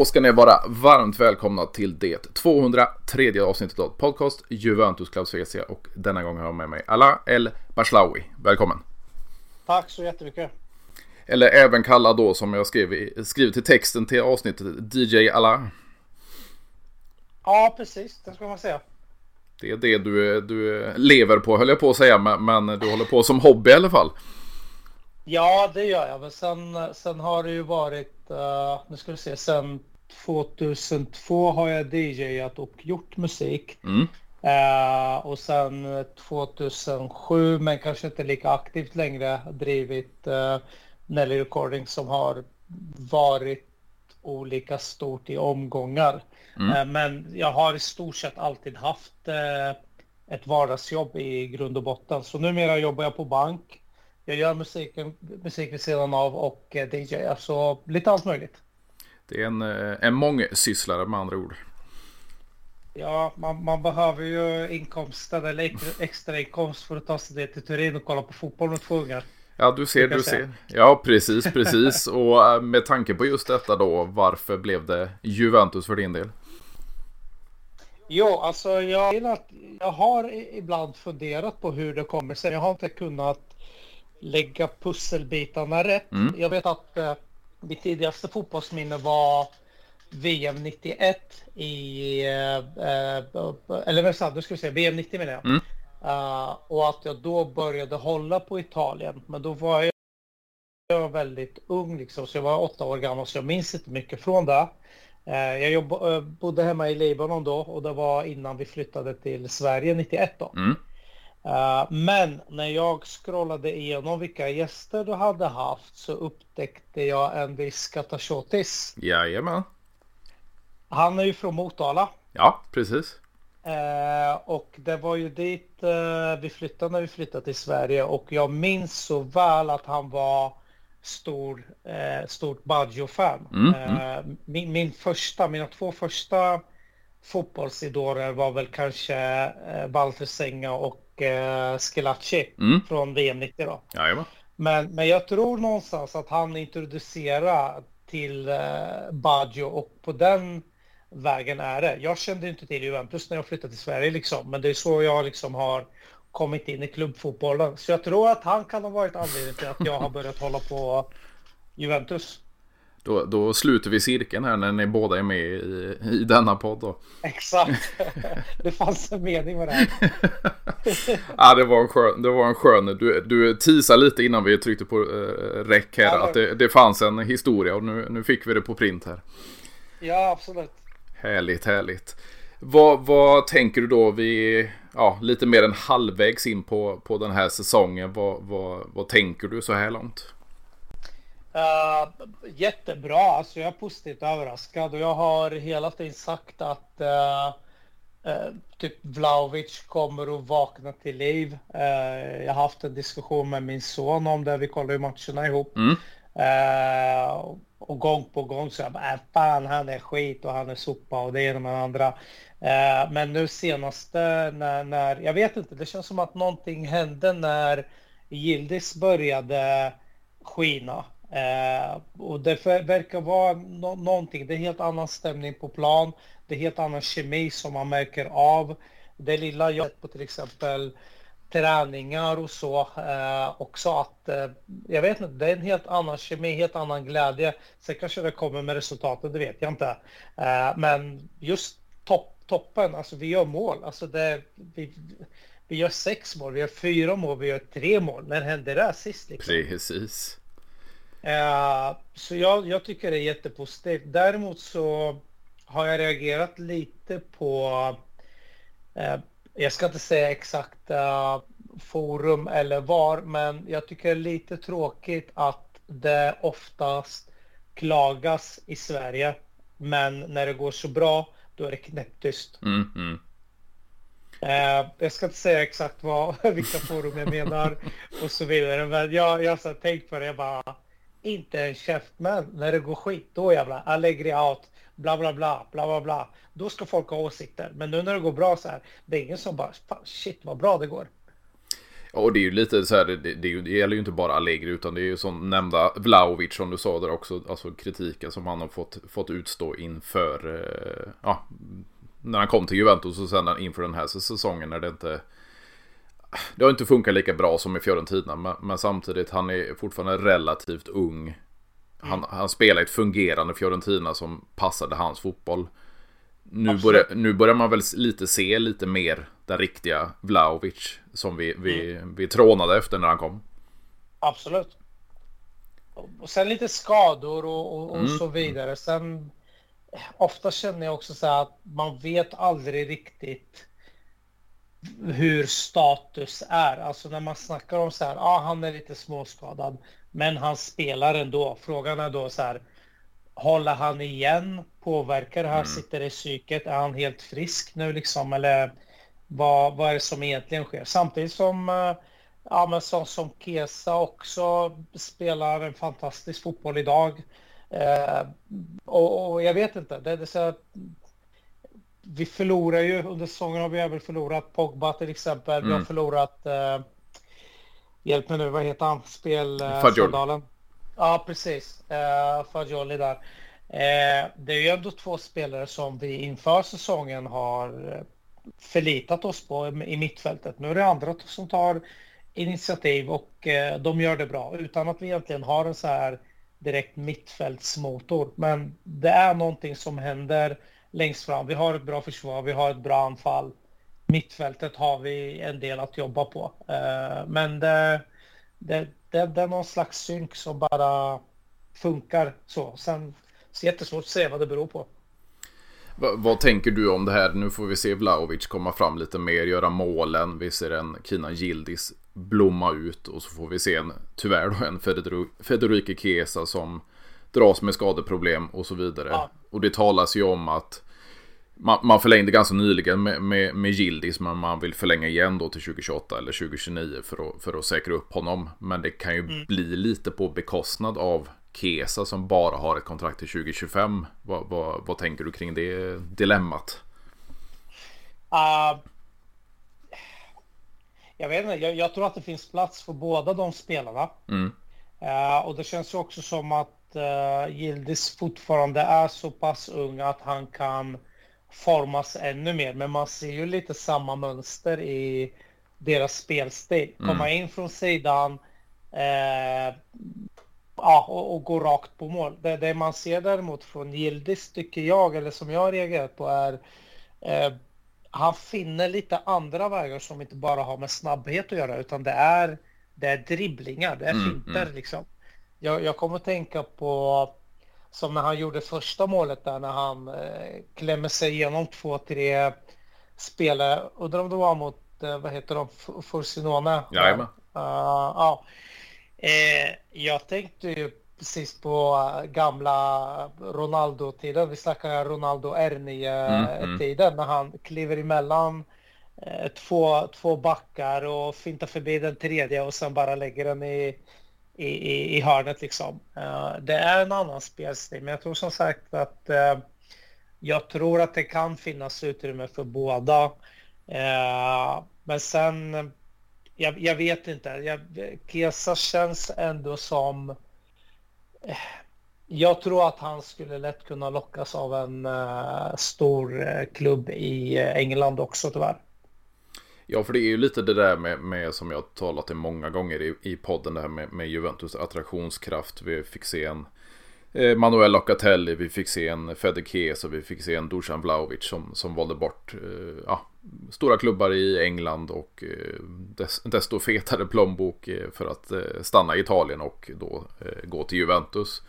Då ska ni vara varmt välkomna till det 203 avsnittet av podcast Juventus Club Svezia och denna gång har jag med mig Ala El Bashlawi. Välkommen! Tack så jättemycket! Eller även kallad då som jag skrev, skrev till texten till avsnittet DJ Ala. Ja, precis. Det ska man säga. Det är det du, du lever på höll jag på att säga, men du håller på som hobby i alla fall. Ja, det gör jag. Men sen, sen har det ju varit, uh, nu ska vi se, sen 2002 har jag DJat och gjort musik. Mm. Uh, och sen 2007, men kanske inte lika aktivt längre, drivit uh, Nelly Recording som har varit olika stort i omgångar. Mm. Uh, men jag har i stort sett alltid haft ett vardagsjobb i grund och botten. Så numera jobbar jag på bank jag gör musiken, musik vid sidan av och eh, DJ, alltså lite allt möjligt. Det är en, eh, en mångsysslare med andra ord. Ja, man, man behöver ju inkomsten eller extra inkomst för att ta sig ner till Turin och kolla på fotboll med två ungar. Ja, du ser, du ser. Ja, precis, precis. och eh, med tanke på just detta då, varför blev det Juventus för din del? Jo, alltså jag, jag har ibland funderat på hur det kommer sig. Jag har inte kunnat lägga pusselbitarna rätt. Mm. Jag vet att eh, mitt tidigaste fotbollsminne var VM 91 i, eh, eh eller vad sa du, ska vi säga, VM 90 menar jag. Mm. Uh, och att jag då började hålla på Italien, men då var jag, jag var väldigt ung liksom, så jag var åtta år gammal, så jag minns inte mycket från det. Uh, jag jobb, uh, bodde hemma i Libanon då och det var innan vi flyttade till Sverige 91 då. Mm. Uh, men när jag scrollade igenom vilka gäster du hade haft så upptäckte jag en viss Katashotis. Jajamän. Han är ju från Motala. Ja, precis. Uh, och det var ju dit uh, vi flyttade när vi flyttade till Sverige och jag minns så väl att han var stor, stort Baggio-fan. Mm, mm. Min, min första, mina två första fotbollsidoler var väl kanske eh, Walter Senga och eh, Schillaci mm. från VM 90 då. Jajamän. Men, men jag tror någonstans att han introducerar till eh, Baggio och på den vägen är det. Jag kände inte till Juventus när jag flyttade till Sverige liksom, men det är så jag liksom har kommit in i klubbfotbollen. Så jag tror att han kan ha varit anledningen till att jag har börjat hålla på Juventus. Då, då sluter vi cirkeln här när ni båda är med i, i denna podd. Då. Exakt. Det fanns en mening med det här. ja, det var en skön. Det var en skön. Du, du teasade lite innan vi tryckte på uh, räck här. Ja, att det, det fanns en historia och nu, nu fick vi det på print här. Ja, absolut. Härligt, härligt. Vad, vad tänker du då? Vi ja, lite mer än halvvägs in på, på den här säsongen. Vad, vad, vad tänker du så här långt? Uh, jättebra, alltså jag är positivt överraskad och jag har hela tiden sagt att uh, uh, typ Vlaovic kommer att vakna till liv. jag har haft en diskussion med min son om det, vi kollar ju matcherna ihop. Mm. och gång på gång så jag bara, äh, fan han är skit och han är sopa och det ena med det andra. men nu senaste när, när, jag vet inte, det känns som att någonting hände när Gildis började skina. Eh, och det verkar vara no någonting, det är helt annan stämning på plan, det är helt annan kemi som man märker av. Det lilla jag på till exempel träningar och så eh, också att eh, jag vet inte, det är en helt annan kemi, helt annan glädje. Sen kanske det kommer med resultatet, det vet jag inte. Eh, men just topp, toppen, alltså vi gör mål, alltså det, vi, vi gör sex mål, vi gör fyra mål, vi gör tre mål. När hände det sist? Liksom? Precis. Uh, så jag, jag, tycker det är jättepositivt. Däremot så har jag reagerat lite på, uh, jag ska inte säga exakt uh, forum eller var, men jag tycker det är lite tråkigt att det oftast klagas i Sverige. Men när det går så bra, då är det knäpptyst. Mm, mm. Uh, jag ska inte säga exakt vad, vilka forum jag menar och så vidare, men jag, jag har tänkt på det, jag bara inte en käftmän När det går skit, då jävlar, Allegri out, bla bla bla, bla bla bla. Då ska folk ha åsikter. Men nu när det går bra så här, det är ingen som bara, shit vad bra det går. och det är ju lite så här, det, det, det gäller ju inte bara Allegri utan det är ju som nämnda Vlaovic som du sa där också, alltså kritiken som han har fått, fått utstå inför, eh, ja, när han kom till Juventus och sen inför den här säsongen när det inte det har inte funkat lika bra som i Fiorentina men, men samtidigt han är fortfarande relativt ung. Han, mm. han spelar ett fungerande Fiorentina som passade hans fotboll. Nu börjar, nu börjar man väl lite se lite mer den riktiga Vlaovic som vi, vi, mm. vi trånade efter när han kom. Absolut. Och sen lite skador och, och, och mm. så vidare. Sen ofta känner jag också så här att man vet aldrig riktigt hur status är. Alltså när man snackar om så här, ja ah, han är lite småskadad, men han spelar ändå. Frågan är då så här, håller han igen? Påverkar det här? Mm. Sitter det i psyket? Är han helt frisk nu liksom? Eller vad, vad är det som egentligen sker? Samtidigt som, eh, ja men som, som Kesa också spelar en fantastisk fotboll idag. Eh, och, och, jag vet inte, det, det är så vi förlorar ju under säsongen har vi även förlorat Pogba till exempel. Mm. Vi har mm. förlorat eh, Hjälp mig nu, vad heter han? Spelskandalen. Eh, ja, precis. Eh, Fagioli där. Eh, det är ju ändå två spelare som vi inför säsongen har eh, förlitat oss på i mittfältet. Nu är det andra som tar initiativ och eh, de gör det bra utan att vi egentligen har en så här direkt mittfältsmotor. Men det är någonting som händer längst fram. Vi har ett bra försvar, vi har ett bra anfall. Mittfältet har vi en del att jobba på. Eh, men det, det, det, det är någon slags synk som bara funkar så. Sen så jättesvårt att se vad det beror på. Vad, vad, tänker du om det här? Nu får vi se Vlaovic komma fram lite mer, göra målen. Vi ser en Kina Gildis blomma ut och så får vi se en, tyvärr då, en Federico Chiesa som dras med skadeproblem och så vidare. Ja. Och det talas ju om att man, man förlängde ganska nyligen med, med, med Gildis men man vill förlänga igen då till 2028 eller 2029 för att, för att säkra upp honom. Men det kan ju mm. bli lite på bekostnad av Kesa som bara har ett kontrakt till 2025. Vad, vad, vad tänker du kring det dilemmat? Uh, jag vet inte, jag, jag, tror att det finns plats för båda de spelarna. Mm. Uh, och det känns ju också som att uh, Gildis fortfarande är så pass ung att han kan formas ännu mer. Men man ser ju lite samma mönster i deras spelstil. Mm. Komma in från sidan eh, ja, och, och, gå rakt på mål. Det, det, man ser däremot från Gildis tycker jag, eller som jag har reagerat på är eh, han finner lite andra vägar som inte bara har med snabbhet att göra utan det är, det är dribblingar, det är mm, finter mm. liksom. Jag, jag kommer att tänka på som när han gjorde första målet där när han eh, klämmer sig igenom två, tre spelare. Undrar om det var mot, eh, vad heter de, Fursinone? Jajamän. Uh, ja. Eh, jag tänkte ju precis på uh, gamla Ronaldo-tiden. Vi snackar Ronaldo R9-tiden mm, mm. när han kliver emellan eh, två, två backar och fintar förbi den tredje och sen bara lägger den i i, i, i hörnet liksom. Uh, det är en annan spelstil, men jag tror som sagt att uh, jag tror att det kan finnas utrymme för båda. Uh, men sen, jag, jag vet inte. Jag, Kesa känns ändå som... Jag tror att han skulle lätt kunna lockas av en stor klubb i England också tyvärr. Ja, för det är ju lite det där med, med som jag talat om många gånger i, i podden, det här med, med Juventus attraktionskraft. Vi fick se en eh, Manuel Locatelli, vi fick se en Fede och vi fick se en Dusan Vlahovic som, som valde bort eh, ja, stora klubbar i England och eh, des, desto fetare plånbok eh, för att eh, stanna i Italien och då eh, gå till Juventus.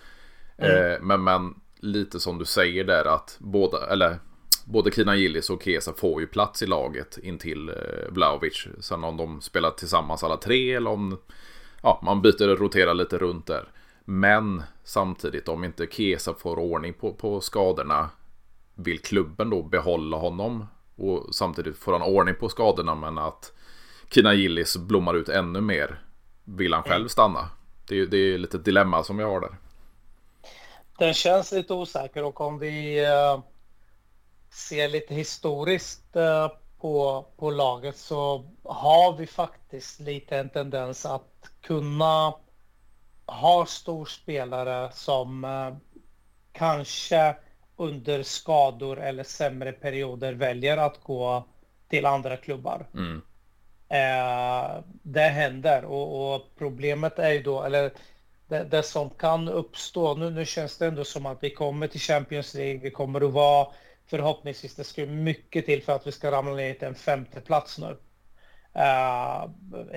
Mm. men, men lite som du säger där att båda, eller både Kina Gillis och Kesa får ju plats i laget intill eh, Vlaovic. Sen om de spelar tillsammans alla tre eller om ja, man byter och roterar lite runt där. Men samtidigt om inte Kesa får ordning på, på skadorna vill klubben då behålla honom. Och samtidigt får han ordning på skadorna men att Kina Gillis blommar ut ännu mer. Vill han själv stanna? Det är, det är lite ett dilemma som jag har där. Den känns lite osäker och om vi uh ser lite historiskt eh, på, på laget så har vi faktiskt lite en tendens att kunna ha storspelare som eh, kanske under skador eller sämre perioder väljer att gå till andra klubbar. Mm. Eh, det händer och, och, problemet är ju då, eller det, det, som kan uppstå, nu, nu känns det ändå som att vi kommer till Champions League, vi kommer att vara förhoppningsvis, det ska mycket till för att vi ska ramla ner till en femte plats nu. Uh,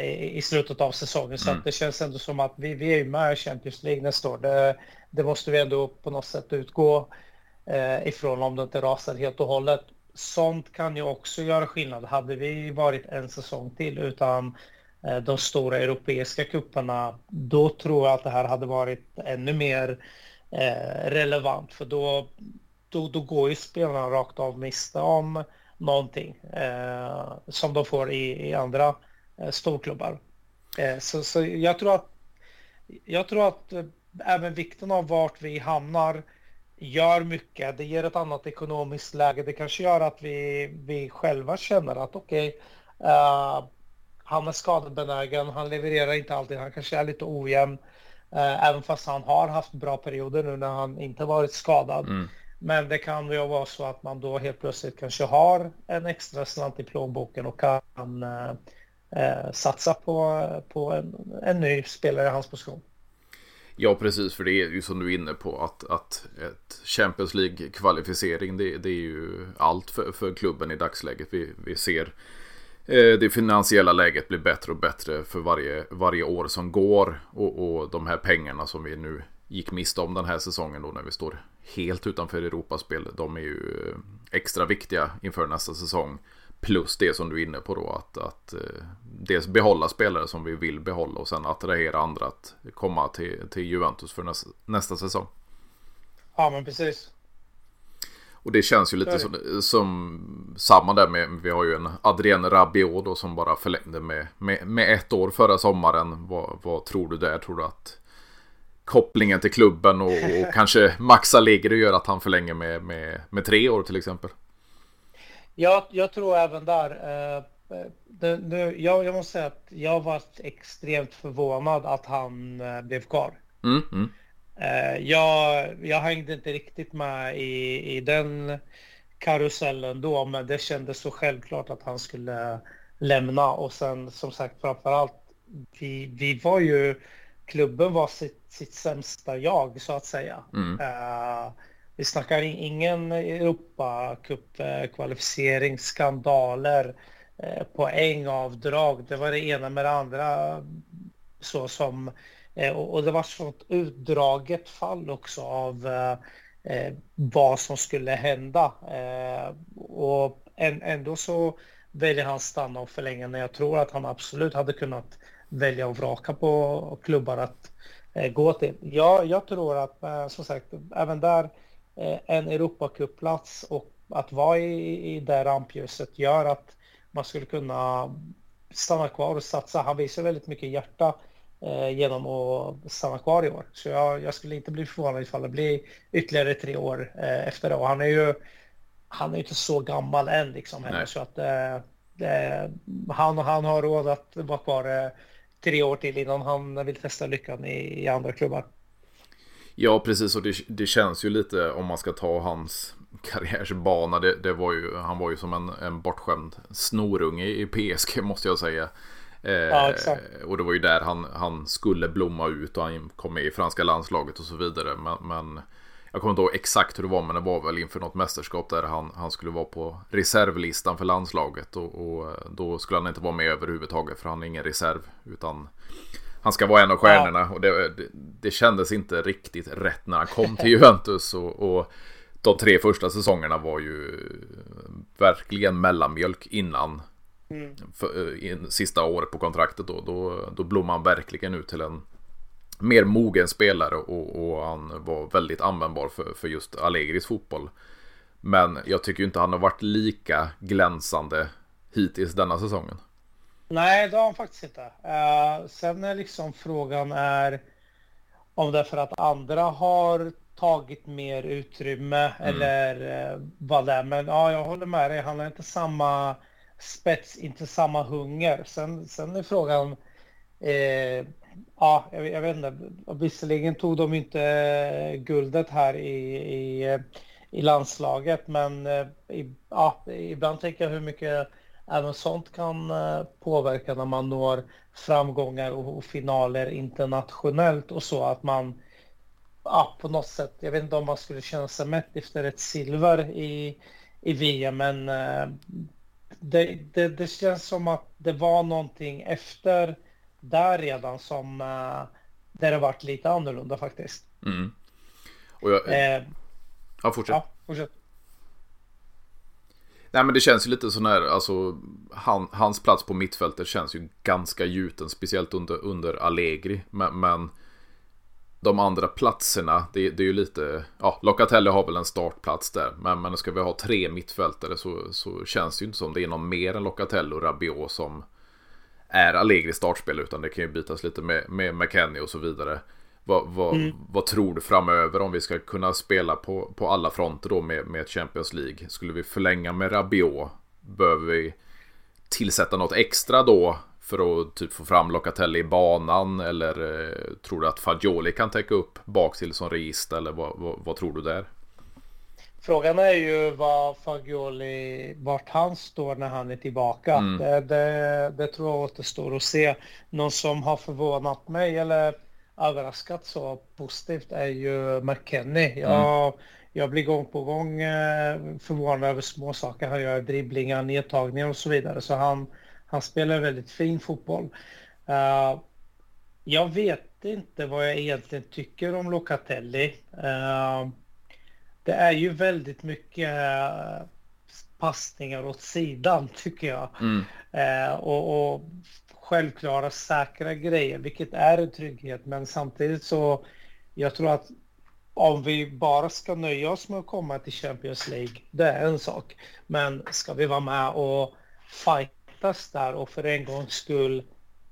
i, i, slutet av säsongen. Så mm. det känns ändå som att vi, vi är med i Champions League nästa år. Det, det måste vi ändå på något sätt utgå uh, ifrån om det inte rasar helt och hållet. Sånt kan ju också göra skillnad. Hade vi varit en säsong till utan uh, de stora europeiska kupperna, då tror jag att det här hade varit ännu mer relevant. För då, då, då går ju spelarna rakt av miste om någonting eh, som de får i, i andra eh, storklubbar. Eh, så, så jag tror att jag tror att eh, även vikten av vart vi hamnar gör mycket. Det ger ett annat ekonomiskt läge. Det kanske gör att vi, vi själva känner att okej, okay, eh, han är skadebenägen, han levererar inte alltid, han kanske är lite ojämn. Eh, även fast han har haft bra perioder nu när han inte varit skadad. Mm. Men det kan ju vara så att man då helt plötsligt kanske har en extra slant i plånboken och kan eh, eh, satsa på, på en, en ny spelare i hans position. Ja, precis, för det är ju som du är inne på att, att ett Champions League-kvalificering det, det, är ju allt för, för klubben i dagsläget. Vi, vi ser eh, det finansiella läget blir bättre och bättre för varje, varje år som går och, och de här pengarna som vi nu gick miste om den här säsongen då när vi står helt utanför Europaspel. De är ju eh, extra viktiga inför nästa säsong. Plus det som du är inne på då att, att eh, dels behålla spelare som vi vill behålla och sen attrahera andra att komma till, till Juventus för nästa, nästa säsong. Ja men precis. Och det känns ju lite som, som, samma där med, vi har ju en Adrien Rabiot då som bara förlängde med, med, med ett år förra sommaren. Vad, vad tror du där? Tror du att kopplingen till klubben och, och kanske Maxa ligger och gör att han förlänger med, med, med tre år till exempel. Ja, jag tror även där. Eh, det, nu, jag, jag måste säga att jag var extremt förvånad att han eh, blev kvar. Mm, mm. Eh, jag, jag hängde inte riktigt med i, i den karusellen då, men det kändes så självklart att han skulle lämna och sen som sagt framförallt vi, vi var ju klubben var sitt, sitt sämsta jag så att säga. Mm. Uh, vi snackar ingen Europacup-kvalificering, skandaler, uh, poängavdrag. Det var det ena med det andra. Så som, uh, och det var sånt utdraget fall också av vad som skulle hända. och ändå så väljer han stanna och förlänga när jag tror att han absolut hade kunnat välja och vraka på klubbar att eh, gå till. Ja, jag tror att eh, som sagt även där eh, en Europacup-plats och att vara i, i det rampljuset gör att man skulle kunna stanna kvar och satsa. Han visar väldigt mycket hjärta eh, genom att stanna kvar i år. Så jag, jag, skulle inte bli förvånad ifall det blir ytterligare tre år eh, efter det. Och han är ju han är inte så gammal än liksom heller, så att eh, han, han har råd att vara kvar tre år till innan han vill testa lyckan i, i andra klubbar. Ja, precis. Och det, det, känns ju lite om man ska ta hans karriärsbana. Det, det var ju, han var ju som en, en bortskämd snorunge i PSG måste jag säga. Eh, ja, och det var ju där han, han skulle blomma ut och han kom med i franska landslaget och så vidare. Men, men jag kommer inte ihåg exakt hur det var men det var väl inför något mästerskap där han, han skulle vara på reservlistan för landslaget och, och då skulle han inte vara med överhuvudtaget för han är ingen reserv utan han ska vara en av stjärnorna ja. och det, det, det, kändes inte riktigt rätt när han kom till Juventus och, och de tre första säsongerna var ju verkligen mellanmjölk innan mm. för, in, sista året på kontraktet då, då, då blommade han verkligen ut till en mer mogen spelare och, och, han var väldigt användbar för, för just Allegris fotboll. Men jag tycker inte han har varit lika glänsande hittills denna säsongen. Nej, det har han faktiskt inte. Uh, sen är liksom frågan är om det är för att andra har tagit mer utrymme mm. eller uh, vad det är. Men ja, jag håller med dig. Han har inte samma spets, inte samma hunger. Sen, sen är frågan, eh, ja, jag, jag, vet inte, visserligen tog de inte eh, guldet här i, i, eh, i landslaget, men eh, i, ja, ibland tänker jag hur mycket även sånt kan påverka när man når framgångar och finaler internationellt och så att man ja, på något sätt, jag vet inte om man skulle känna sig mätt efter ett silver i, i VM, men det, det, det, känns som att det var någonting efter där redan som uh, där det varit lite annorlunda faktiskt. Mm. Och jag, eh, ja, fortsätt. Ja, fortsätt. Nej men det känns ju lite sån här, alltså han, hans plats på mittfältet känns ju ganska gjuten, speciellt under, under Allegri. Men, men de andra platserna, det, det, är ju lite, ja, Locatelli har väl en startplats där. Men, men ska vi ha tre mittfältare så, så känns det ju inte som det är någon mer än Locatelli och Rabiot som är Allegri startspel. Utan det kan ju bytas lite med, med McKennie och så vidare. Vad, vad, mm. vad, tror du framöver om vi ska kunna spela på, på alla fronter då med, med Champions League? Skulle vi förlänga med Rabiot? Behöver vi tillsätta något extra då för att typ få fram Locatelli i banan? Eller eh, tror du att Fagioli kan täcka upp bak till som register? Eller vad, vad, vad, tror du där? Frågan är ju vad Fagioli, vart han står när han är tillbaka. Mm. Det, det, det, tror jag återstår att se. Någon som har förvånat mig eller överraskat så positivt är ju McKennie. Jag, mm. jag blir gång på gång eh, förvånad över små saker. Han gör dribblingar, nedtagningar och så vidare. Så han, han spelar väldigt fin fotboll. Uh, jag vet inte vad jag egentligen tycker om Locatelli. Uh, det är ju väldigt mycket uh, passningar åt sidan tycker jag. Mm. och, och självklara säkra grejer, vilket är en trygghet. Men samtidigt så, jag tror att om vi bara ska nöja oss med att komma till Champions League, det är en sak. Men ska vi vara med och fightas där och för en gångs skull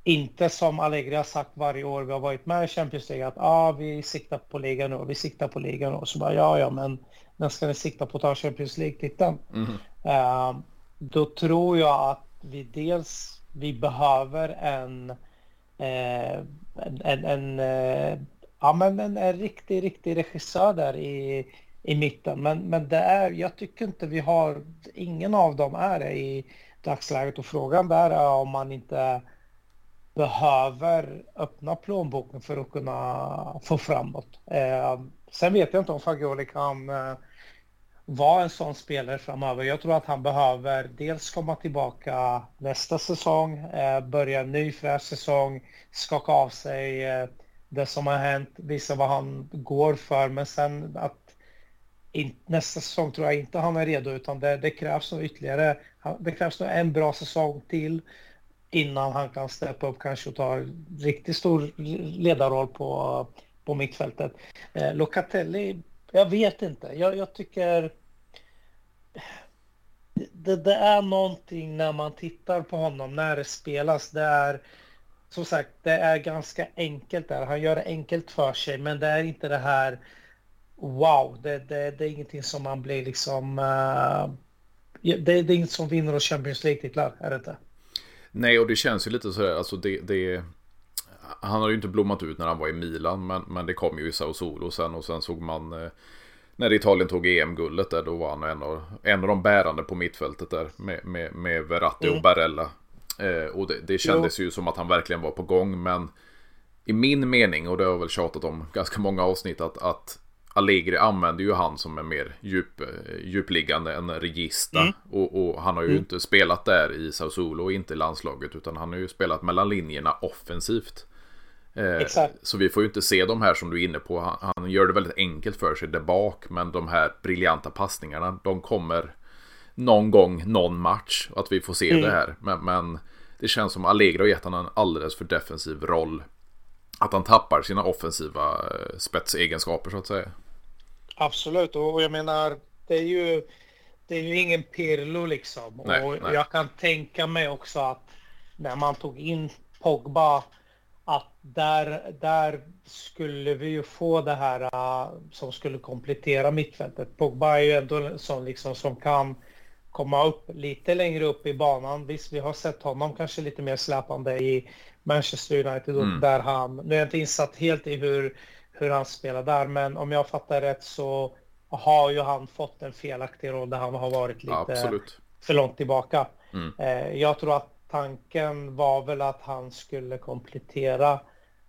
inte som Allegri har sagt varje år vi har varit med i Champions League att ah, vi siktar på ligan nu, vi siktar på ligan och så bara ja, ja, men när ska ni sikta på att ta Champions League-titeln? Mm. Uh, då tror jag att vi dels vi behöver en, eh, en, en, eh, ja, men en, en riktig, riktig regissör där i, i mitten. Men, men det är, jag tycker inte vi har, ingen av dem är det i dagsläget och frågan där är om man inte behöver öppna plånboken för att kunna få framåt. Eh, sen vet jag inte om Fagioli kan eh, vara en sån spelare framöver. Jag tror att han behöver dels komma tillbaka nästa säsong, eh, börja en ny fräsch säsong, skaka av sig eh, det som har hänt, visa vad han går för, men sen att in, nästa säsong tror jag inte han är redo, utan det, det krävs nog ytterligare, det krävs nog en bra säsong till innan han kan steppa upp kanske och ta riktigt stor ledarroll på, på mittfältet. Eh, Locatelli jag vet inte. Jag, jag tycker... Det, det, är någonting när man tittar på honom, när det spelas. Det är som sagt, det är ganska enkelt där. Han gör det enkelt för sig, men det är inte det här wow. Det, det, det är ingenting som man blir liksom... Uh, det, det, är inget som vinner och Champions League-titlar, är det inte? Nej, och det känns ju lite så här, alltså det, det, han har ju inte blommat ut när han var i Milan, men, men det kom ju i Sao Solo sen och sen såg man eh, när Italien tog EM-guldet där, då var han en av, en av de bärande på mittfältet där med, med, med Verratti mm. och Barella. Eh, och det, det kändes jo. ju som att han verkligen var på gång, men i min mening, och det har jag väl tjatat om ganska många avsnitt, att, att Allegri använder ju han som är mer djup, eh, djupliggande än Regista. Mm. Och, och, han har ju mm. inte spelat där i Sao Solo och inte i landslaget, utan han har ju spelat mellan linjerna offensivt. Eh, så vi får ju inte se de här som du är inne på. Han, han, gör det väldigt enkelt för sig där bak. Men de här briljanta passningarna, de kommer någon gång, någon match. Att vi får se mm. det här. Men, men, det känns som Allegro har gett honom en alldeles för defensiv roll. Att han tappar sina offensiva eh, spetsegenskaper så att säga. Absolut, och jag menar det är ju, det är ju ingen Pirlo liksom. Nej, och nej. jag kan tänka mig också att när man tog in Pogba att där, där skulle vi ju få det här uh, som skulle komplettera mittfältet. Pogba är ju ändå en sån liksom som kan komma upp lite längre upp i banan. Visst, vi har sett honom kanske lite mer släpande i Manchester United mm. där han, nu är jag inte insatt helt i hur, hur han spelar där, men om jag fattar rätt så har ju han fått en felaktig roll där han har varit lite Absolut. för långt tillbaka. Mm. Eh, jag tror att tanken var väl att han skulle komplettera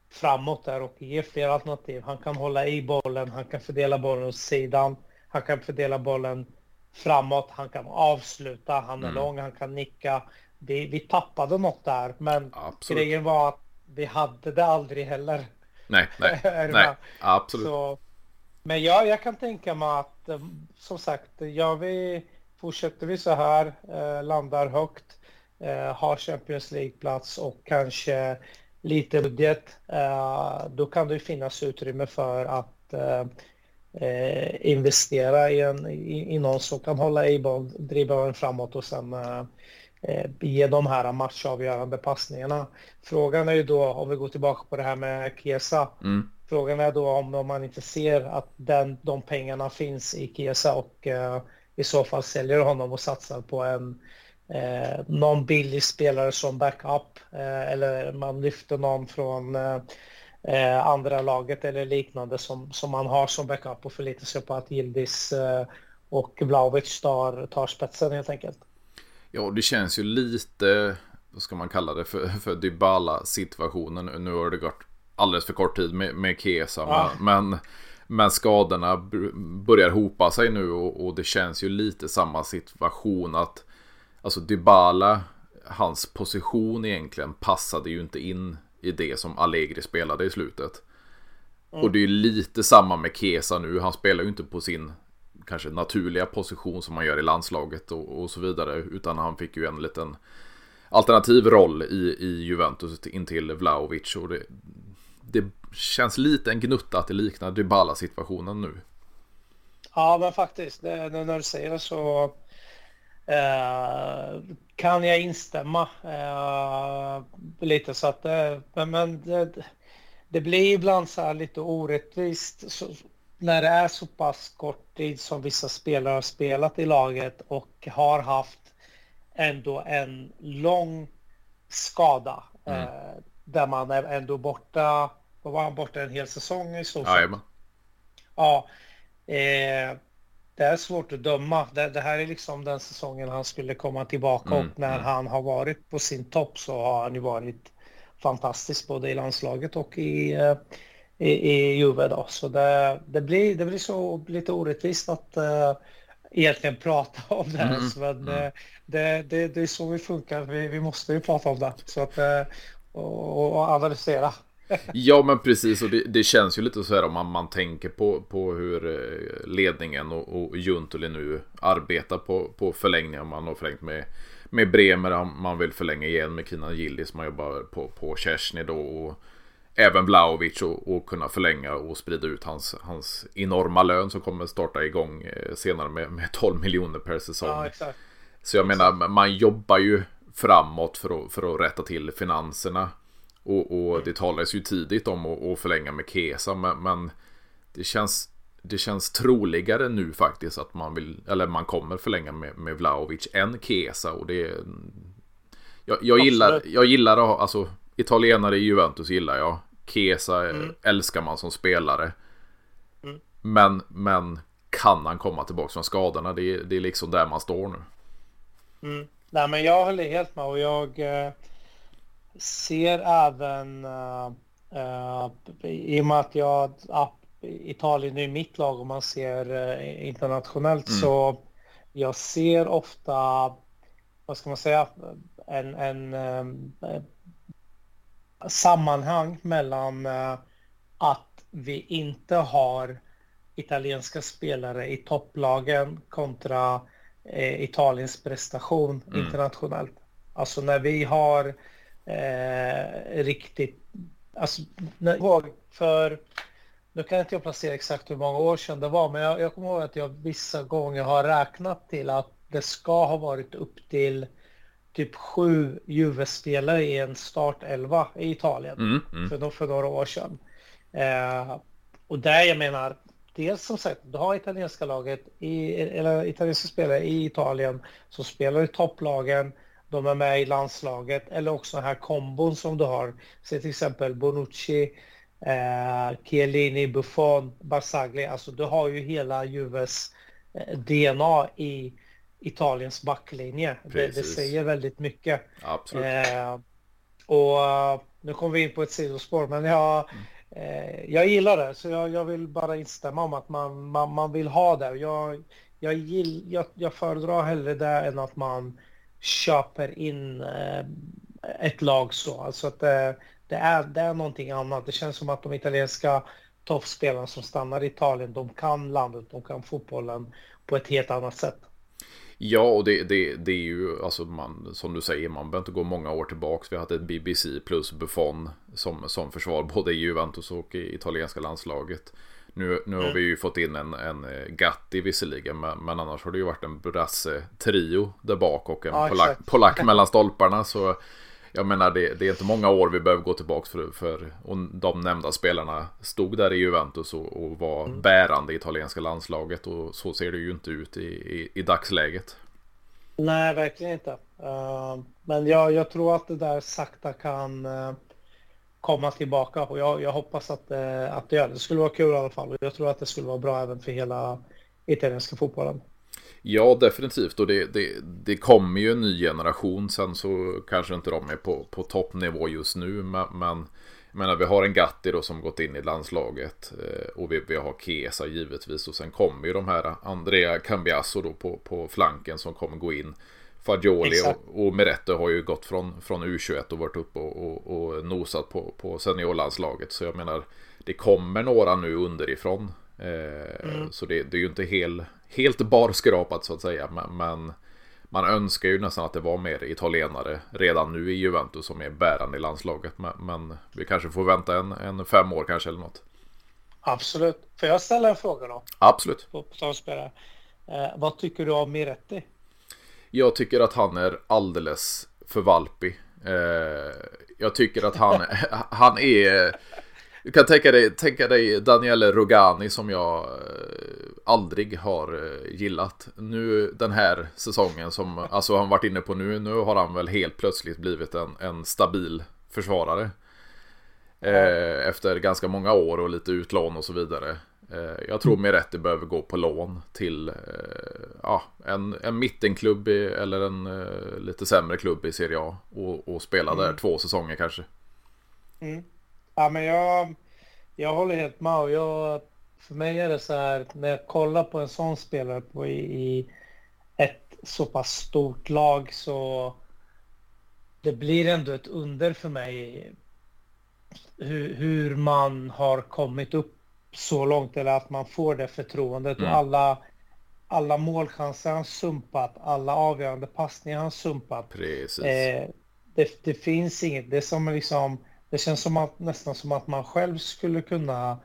framåt där och ge fler alternativ. Han kan hålla i bollen, han kan fördela bollen åt sidan, han kan fördela bollen framåt, han kan avsluta, han är mm. lång, han kan nicka. Vi, vi tappade något där, men absolut. grejen var att vi hade det aldrig heller. Nej, nej, nej absolut. Så, men ja, jag kan tänka mig att eh, som sagt, ja, vi fortsätter vi så här, eh, landar högt, eh, har Champions League-plats och kanske lite budget, eh, då kan det finnas utrymme för att eh, investera i, en, i, i någon som kan hålla i boll, driva den framåt och sen eh, ge de här matchavgörande passningarna. Frågan är ju då, om vi går tillbaka på det här med Kesa, mm. frågan är då om, om man inte ser att den, de pengarna finns i Kesa och eh, i så fall säljer honom och satsar på en eh, någon billig spelare som backup eh, eller man lyfter någon från eh, eh, andra laget eller liknande som, som man har som backup och förlitar sig på att Gildis eh, och Vlahovic tar, tar spetsen helt enkelt. Ja, det känns ju lite, vad ska man kalla det, för, för Dybala-situationen. Nu har det gått alldeles för kort tid med, med Kesa, ja. men, men skadorna börjar hopa sig nu och, och, det känns ju lite samma situation att Alltså Dybala, hans position egentligen passade ju inte in i det som Allegri spelade i slutet. Mm. Och det är lite samma med Kesa nu. Han spelar ju inte på sin kanske naturliga position som man gör i landslaget och, och så vidare. Utan han fick ju en liten alternativ roll i, i Juventus intill Vlaovic. Och det, det känns lite en gnutta att det liknar Dybala-situationen nu. Ja, men faktiskt. Det, när du säger det så eh, kan jag instämma eh, lite så att eh, men, men det, det, blir ibland så här lite orättvist så, när det är så pass kort tid som vissa spelare har spelat i laget och har haft ändå en lång skada mm. eh, där man är ändå borta, var han borta en hel säsong i så fall? Ja, det är svårt att döma. Det, det, här är liksom den säsongen han skulle komma tillbaka mm, och när mm. han har varit på sin topp så har han ju varit fantastisk både i landslaget och i, eh, i, i Juve då. Så det, det, blir, det blir så lite orättvist att uh, egentligen prata om det. Mm, men mm. Eh, det, det, det, är så vi funkar. Vi, vi måste ju prata om det. Så att, uh, och, och analysera ja men precis och det, det, känns ju lite så här om man, man tänker på, på hur eh, ledningen och, och Juntuli nu arbetar på, på förlängningar. Man har förlängt med, med Bremer, man vill förlänga igen med Kina Gillis, man jobbar på, på Kersny då. Och även Vlaovic och, och, kunna förlänga och sprida ut hans, hans enorma lön som kommer starta igång eh, senare med, med 12 miljoner per säsong. Ja, så jag menar, man jobbar ju framåt för att, för att rätta till finanserna. Och, och det talades ju tidigt om att, att förlänga med Kesa men, men, det känns det känns troligare nu faktiskt att man vill eller man kommer förlänga med, med Vlaovic än Kesa och det jag, jag gillar jag gillar att alltså italienare i Juventus gillar jag Kesa mm. älskar man som spelare mm. men men kan han komma tillbaka från skadorna det, det är liksom där man står nu. Mm. Nej men jag håller helt med och jag eh ser även uh, i och med att jag uh, Italien är mitt lag om man ser uh, internationellt mm. så jag ser ofta vad ska man säga en, en um, sammanhang mellan att vi inte har italienska spelare i topplagen kontra Italiens prestation mm. internationellt. Alltså när vi har eh, riktigt... Alltså, ihåg för... Nu kan inte jag placera exakt hur många år sedan det var, men jag, jag kommer ihåg att jag vissa gånger har räknat till att det ska ha varit upp till typ sju Juve-spelare i en startelva i Italien mm, mm. För, för några år sedan. Eh, och där jag menar, dels som sagt, du har italienska laget, i, eller italienska spelare i Italien som spelar i topplagen, de är med i landslaget eller också den här kombon som du har. Se till exempel Bonucci, eh, Chiellini, Buffon, Barzagli. Alltså du har ju hela Juves eh, DNA i Italiens backlinje. Det, det, säger väldigt mycket. Absolut. Eh, och uh, nu kommer vi in på ett sidospår, men jag, eh, jag gillar det. Så jag, jag, vill bara instämma om att man, man, man vill ha det. Jag, jag, gill, jag, jag föredrar hellre det än att man köper in eh, ett lag så. Alltså att det, det, är, det är någonting annat. Det känns som att de italienska toppspelarna som stannar i Italien, de kan landet, de kan fotbollen på ett helt annat sätt. Ja, och det, det, det är ju, alltså man, som du säger, man behöver inte gå många år tillbaka. Vi hade ett BBC plus Buffon som, som försvar både i Juventus och i italienska landslaget. Nu, nu har mm. vi ju fått in en, en eh, Gatti visserligen, men, men annars har det ju varit en brasse-trio där bak och en ja, polack, polack mellan stolparna. Så jag menar, det, det, är inte många år vi behöver gå tillbaka för, för och de nämnda spelarna stod där i Juventus och, och var mm. bärande i italienska landslaget och så ser det ju inte ut i, i, i dagsläget. Nej, verkligen inte. Uh, men jag, jag tror att det där sakta kan uh, komma tillbaka och jag, jag hoppas att, eh, att det gör det. Det skulle vara kul i alla fall och jag tror att det skulle vara bra även för hela italienska fotbollen. Ja, definitivt. Och det, det, det kommer ju en ny generation. Sen så kanske inte de är på, på toppnivå just nu. Men, men jag menar, vi har en Gatti då som gått in i landslaget. Eh, och vi, vi har Kesa givetvis. Och sen kommer ju de här Andrea Cambiasso då på, på flanken som kommer gå in. Fagioli och, och Meretto har ju gått från, från U21 och varit uppe och, och, och nosat på, på seniorlandslaget. Så jag menar, det kommer några nu underifrån. Eh, mm. Så det, det, är ju inte hel, helt barskrapat så att säga. Men, men, man önskar ju nästan att det var mer italienare redan nu i Juventus som är bärande i landslaget. Men, men vi kanske får vänta en, en, fem år kanske eller något. Absolut. Får jag ställa en fråga då? Absolut. På, på eh, vad tycker du om Miretti? Jag tycker att han är alldeles för valpig. Eh, jag tycker att han, han är du kan tänka dig, tänka dig Daniele Rogani som jag eh, aldrig har eh, gillat. Nu den här säsongen som alltså han varit inne på nu. Nu har han väl helt plötsligt blivit en, en stabil försvarare. Eh, efter ganska många år och lite utlån och så vidare. Eh, jag tror Miretti behöver gå på lån till eh, ja, en, en mittenklubb i, eller en eh, lite sämre klubb i Serie A. Och, och spela mm. där två säsonger kanske. Mm. Ja, men jag, jag håller helt med. Och jag, för mig är det så här, när jag kollar på en sån spelare på i, i ett så pass stort lag så det blir ändå ett under för mig hur, hur man har kommit upp så långt eller att man får det förtroendet mm. och alla alla målchanser han sumpat, alla avgörande passningar han sumpat. Precis. Eh, det, det, finns inget, det är som liksom det känns som att, nästan som att man själv skulle kunna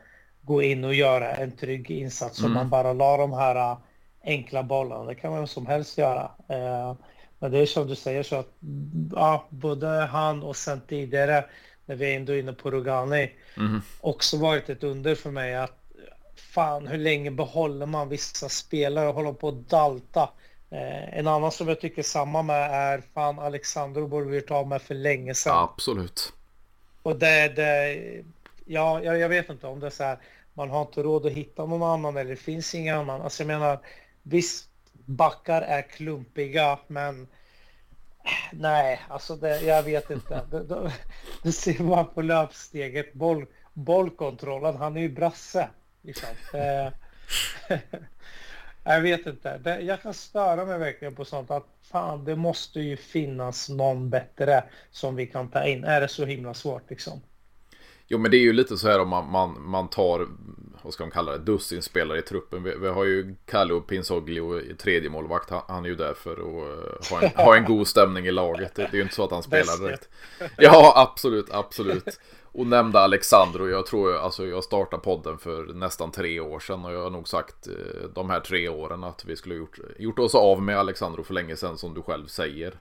gå in och göra en trygg insats mm. om man bara la de här äh, enkla bollarna. Det kan man som helst göra. Eh, men det är som du säger så att ja, både han och sen tidigare när vi är ändå inne på Rogani mm. också varit ett under för mig att fan hur länge behåller man vissa spelare och håller på att dalta. Eh, en annan som jag tycker samma med är fan Alexandro borde vi ta med för länge sedan. Absolut. Och det, det ja, jag, jag vet inte om det är så här, man har inte råd att hitta någon annan eller det finns ingen annan. Alltså jag menar, visst, backar är klumpiga, men nej, alltså det, jag vet inte. Det, det, det ser man på löpsteget, boll, bollkontrollen, han är ju brasse. Liksom. Eh, jag vet inte. Det, jag kan störa mig verkligen på sånt att fan, det måste ju finnas någon bättre som vi kan ta in. Är det så himla svårt liksom? Jo, men det är ju lite så här om man, man, man tar, vad ska man kalla det, dussin spelare i truppen. Vi, vi har ju Kalle Pinsoglio i tredje målvakt. Han, han, är ju där för att uh, ha, en, ha en god stämning i laget. Det, det är ju inte så att han spelar direkt. Ja, absolut, absolut. Och nämnda Alexandro, jag tror alltså jag startade podden för nästan tre år sedan och jag har nog sagt eh, de här tre åren att vi skulle gjort, gjort oss av med Alexandro för länge sedan som du själv säger.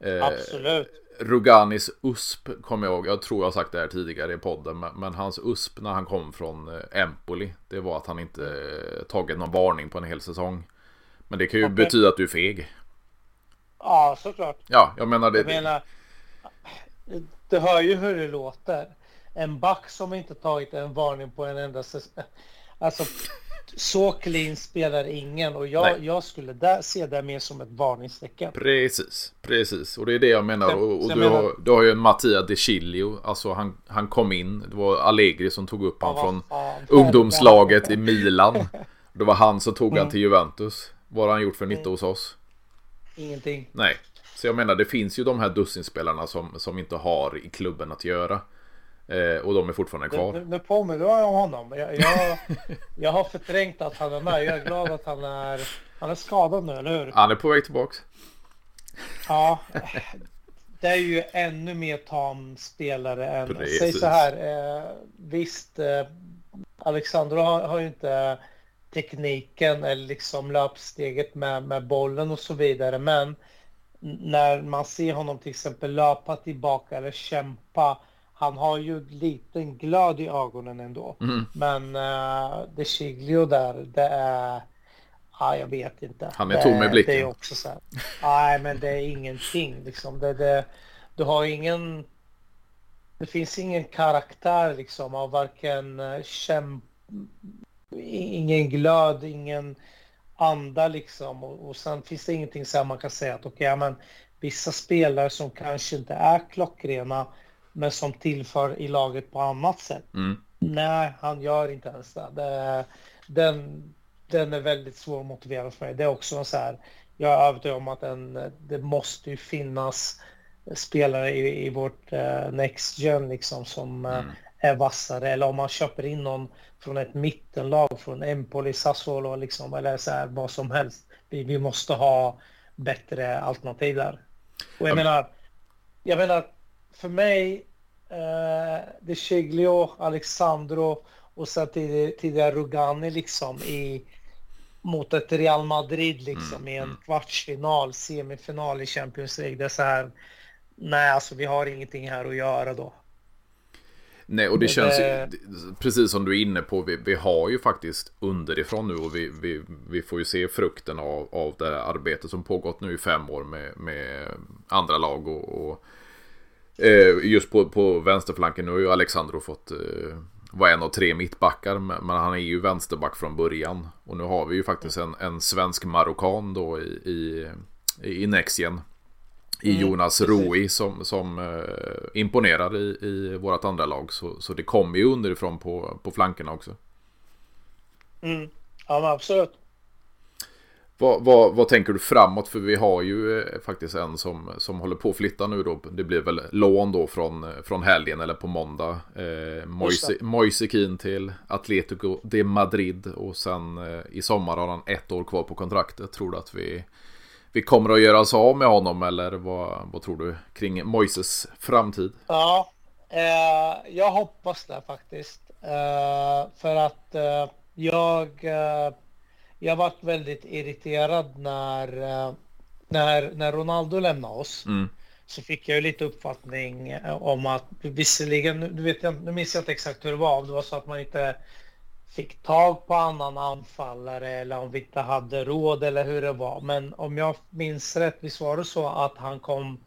Eh, Absolut. Ruganis USP kommer jag ihåg. Jag tror jag har sagt det här tidigare i podden. Men, men hans USP när han kom från eh, Empoli. Det var att han inte eh, tagit någon varning på en hel säsong. Men det kan ju okay. betyda att du är feg. Ja, såklart. Ja, jag menar det. Jag menar, det hör ju hur det låter. En back som inte tagit en varning på en enda säsong. Alltså, så clean spelar ingen och jag, jag skulle där, se det mer som ett varningstecken. Precis, precis. Och det är det jag menar. Och, och du, menar... Har, du har ju en Mattia De Chilio. Alltså han, han kom in. Det var Allegri som tog upp honom från fan, ungdomslaget i Milan. Det var han som tog mm. han till Juventus. Vad har han gjort för nytta mm. hos oss? Ingenting. Nej. Så jag menar det finns ju de här dussinspelarna som, som inte har i klubben att göra. Eh, och de är fortfarande kvar. Nu, nu påminner jag om honom. Jag, jag, jag, har förträngt att han är med. Jag är glad att han är, han är skadad nu, eller hur? Han är på väg tillbaks. Ja. Det är ju ännu mer tam spelare än... Precis. Säg så här. Eh, visst, eh, Alexandro har, har ju inte tekniken eller liksom löpsteget med, med bollen och så vidare. Men när man ser honom till exempel löpa tillbaka eller kämpa han har ju liten glöd i ögonen ändå. Mm. Men uh, De Chiglio där, det är... Ja, jag vet inte. Han är tom i blicken. Det är också så här. Nej, men det är ingenting liksom. Det, det, du har ingen... Det finns ingen karaktär liksom av varken uh, kämp... Ingen glöd, ingen anda liksom. Och, och sen finns det ingenting så här man kan säga att okej, okay, men vissa spelare som kanske inte är klockrena men som tillför i laget på annat sätt. Mm. Nej, han gör inte ens det. det den, den är väldigt svår att motivera för mig. Det är också så här, jag är övertygad om att en, det måste ju finnas spelare i, i vårt uh, Next Gen liksom som uh, mm. är vassare. Eller om man köper in någon från ett mittenlag, från Empoli, Sassuolo liksom, eller så här, vad som helst. Vi, vi måste ha bättre alternativ där. Och jag mm. menar, jag menar, för mig eh, De Chiglio, Alexandro och sen tidigare Rugani liksom i mot ett Real Madrid liksom mm, i en mm. kvartsfinal, semifinal i Champions League. Det är så här. Nej, alltså vi har ingenting här att göra då. Nej, och det, det känns ju, precis som du är inne på, vi, vi har ju faktiskt underifrån nu och vi, vi, vi får ju se frukten av, av det här arbetet som pågått nu i fem år med, med andra lag och, och Eh, just på, på vänsterflanken, nu har ju Alexandro fått eh, vara en av tre mittbackar. Men han är ju vänsterback från början. Och nu har vi ju faktiskt en, en svensk marockan då i, i, i Nexien. I mm, Jonas Roi som, som eh, imponerar i, i vårt andra lag. Så, så det kommer ju underifrån på, på flankerna också. Mm. Ja, absolut. Vad, vad, vad, tänker du framåt? För vi har ju eh, faktiskt en som, som håller på att flytta nu då. Det blir väl lån då från, från helgen eller på måndag. Eh, Moise Keane till Atletico de Madrid. Och sen eh, i sommar har han ett år kvar på kontraktet. Tror du att vi, vi kommer att göra oss av med honom? Eller vad, vad tror du kring Moises framtid? Ja, eh, jag hoppas det faktiskt. Eh, för att eh, jag jag varit väldigt irriterad när, eh, när, när Ronaldo lämnade oss. Mm. Så fick jag ju lite uppfattning eh, om att visserligen, nu, vet jag, nu minns jag inte exakt hur det var, det var så att man inte fick tag på annan anfallare eller om vi inte hade råd eller hur det var. Men om jag minns rätt, visst var det så att han kom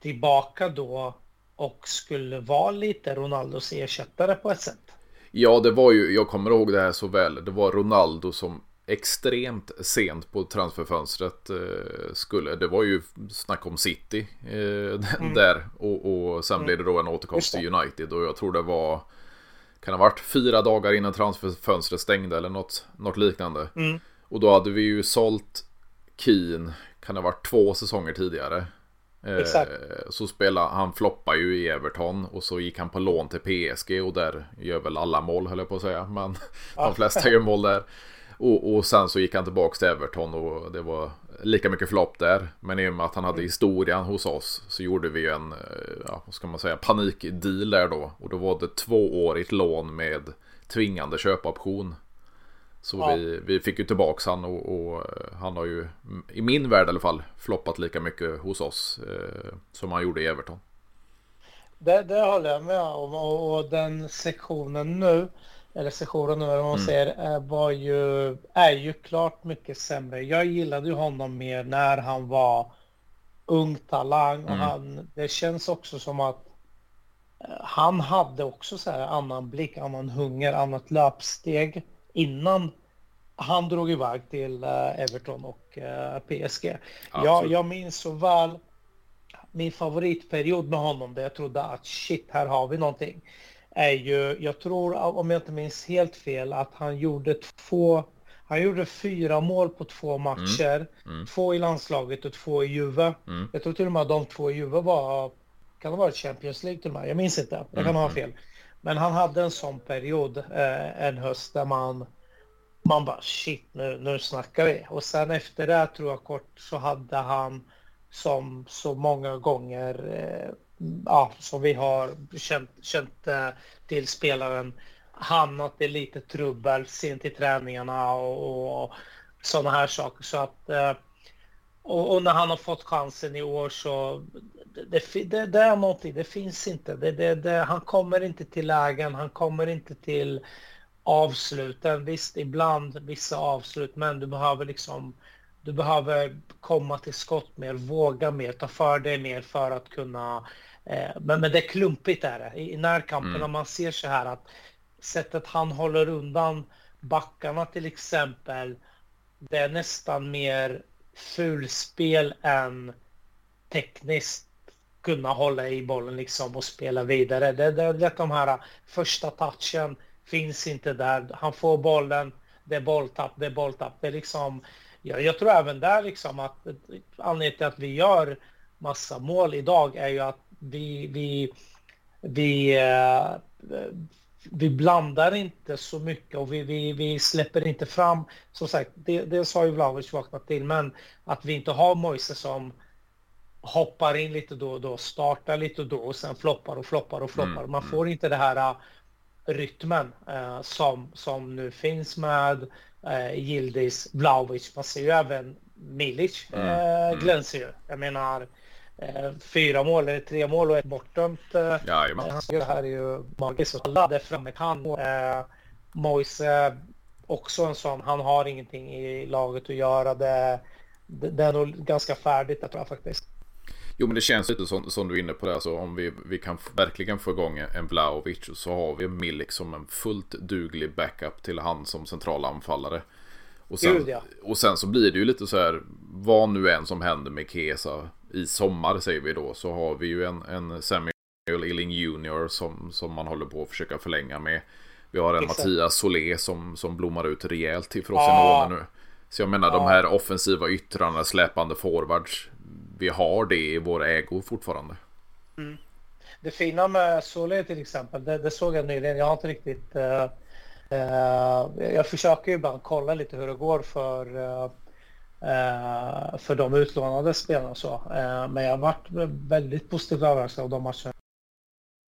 tillbaka då och skulle vara lite Ronaldos ersättare på ett sätt? Ja, det var ju, jag kommer ihåg det här så väl, det var Ronaldo som extremt sent på transferfönstret eh, skulle. Det var ju snack om City eh, mm. där och, och sen mm. blev det då en återkomst till United och jag tror det var kan ha varit fyra dagar innan transferfönstret stängde eller något, något liknande. Mm. Och då hade vi ju sålt Keen, kan det ha varit två säsonger tidigare. Eh. Så spelade han floppar ju i Everton och så gick han på lån till PSG och där gör väl alla mål höll jag på att säga. Men de flesta gör mål där. Och, och sen så gick han tillbaka till Everton och det var lika mycket flopp där. Men i och med att han hade mm. historien hos oss så gjorde vi en, eh, ja, vad ska man säga, panikdeal där då. Och då var det tvåårigt lån med tvingande köpoption. Så ja. vi, vi fick ju tillbaks han och, och, han har ju i min värld i alla fall floppat lika mycket hos oss eh, som han gjorde i Everton. Det, det håller jag med om och, och den sektionen nu eller sessionen nu, vad man mm. säger, var ju, är ju klart mycket sämre. Jag gillade ju honom mer när han var ung talang och mm. han, det känns också som att eh, han hade också så här annan blick, annan hunger, annat löpsteg innan han drog iväg till uh, Everton och eh, PSG. Jag, jag minns så väl min favoritperiod med honom där jag trodde att shit, här har vi någonting är ju, jag tror om jag inte minns helt fel, att han gjorde två, han gjorde fyra mål på två matcher. Mm. Mm. Två i landslaget och två i Juve. Mm. Jag tror till och med att de två i Juve var, kan det ha varit Champions League till och med? Jag minns inte, jag kan ha mm. fel. Men han hade en sån period eh, en höst där man, man bara shit, nu, nu snackar vi. Och sen efter det tror jag kort så hade han som så många gånger eh, ja, som vi har känt, känt eh, till spelaren hamnat i lite trubbel sent i träningarna och, och sådana här saker. Så att, eh, och, och, när han har fått chansen i år så det, det, det är någonting, det finns inte. Det, det, det, han kommer inte till lägen, han kommer inte till avsluten. Visst, ibland vissa avslut, men du behöver liksom du behöver komma till skott mer, våga mer, ta för dig mer för att kunna Eh, men, men det är klumpigt är det. I närkamperna mm. man ser så här att sättet han håller undan backarna till exempel. Det är nästan mer fulspel än tekniskt kunna hålla i bollen liksom och spela vidare. Det, det, det de här första touchen finns inte där. Han får bollen, det är bolltapp, det är bolltapp. Det är liksom, jag, jag tror även där liksom att anledningen till att vi gör massa mål idag är ju att vi, vi, vi, uh, vi blandar inte så mycket och vi, vi, vi släpper inte fram, som sagt, det, dels har ju Vlahovic vaknat till, men att vi inte har Moise som hoppar in lite då och då, startar lite då och sen floppar och floppar och floppar. Mm. Man mm. får inte det här uh, rytmen uh, som, som nu finns med uh, Gildis. Man ser ju även Milic mm. uh, glänser ju. Jag menar, eh, fyra mål eller tre mål och ett bortdömt. Eh, Jajamän. det här är ju magiskt. Alla där framme kan. Eh, Moise också en sån. Han har ingenting i laget att göra. Det, det, det är nog ganska färdigt jag tror jag faktiskt. Jo men det känns lite som, som du är inne på det. Alltså, om vi, vi kan verkligen få igång en Vlaovic så har vi Milik som en fullt duglig backup till han som central anfallare. Och sen, Gud, ja. och sen så blir det ju lite så här vad nu än som händer med Kesa i sommar säger vi då så har vi ju en, en Samuel Illing Junior som, som man håller på att försöka förlänga med. Vi har en Exakt. Mattias Solé som, som blommar ut rejält till Frosinone nu. Så jag menar ja. de här offensiva yttrarna, släpande forwards. Vi har det i vår ägo fortfarande. Mm. Det fina med Solé till exempel, det, det, såg jag nyligen. Jag har inte riktigt... Uh, uh, jag försöker ju ibland kolla lite hur det går för uh, Eh, för de utlånade spelarna och så. Eh, men jag har varit väldigt positivt överraskad av de matcherna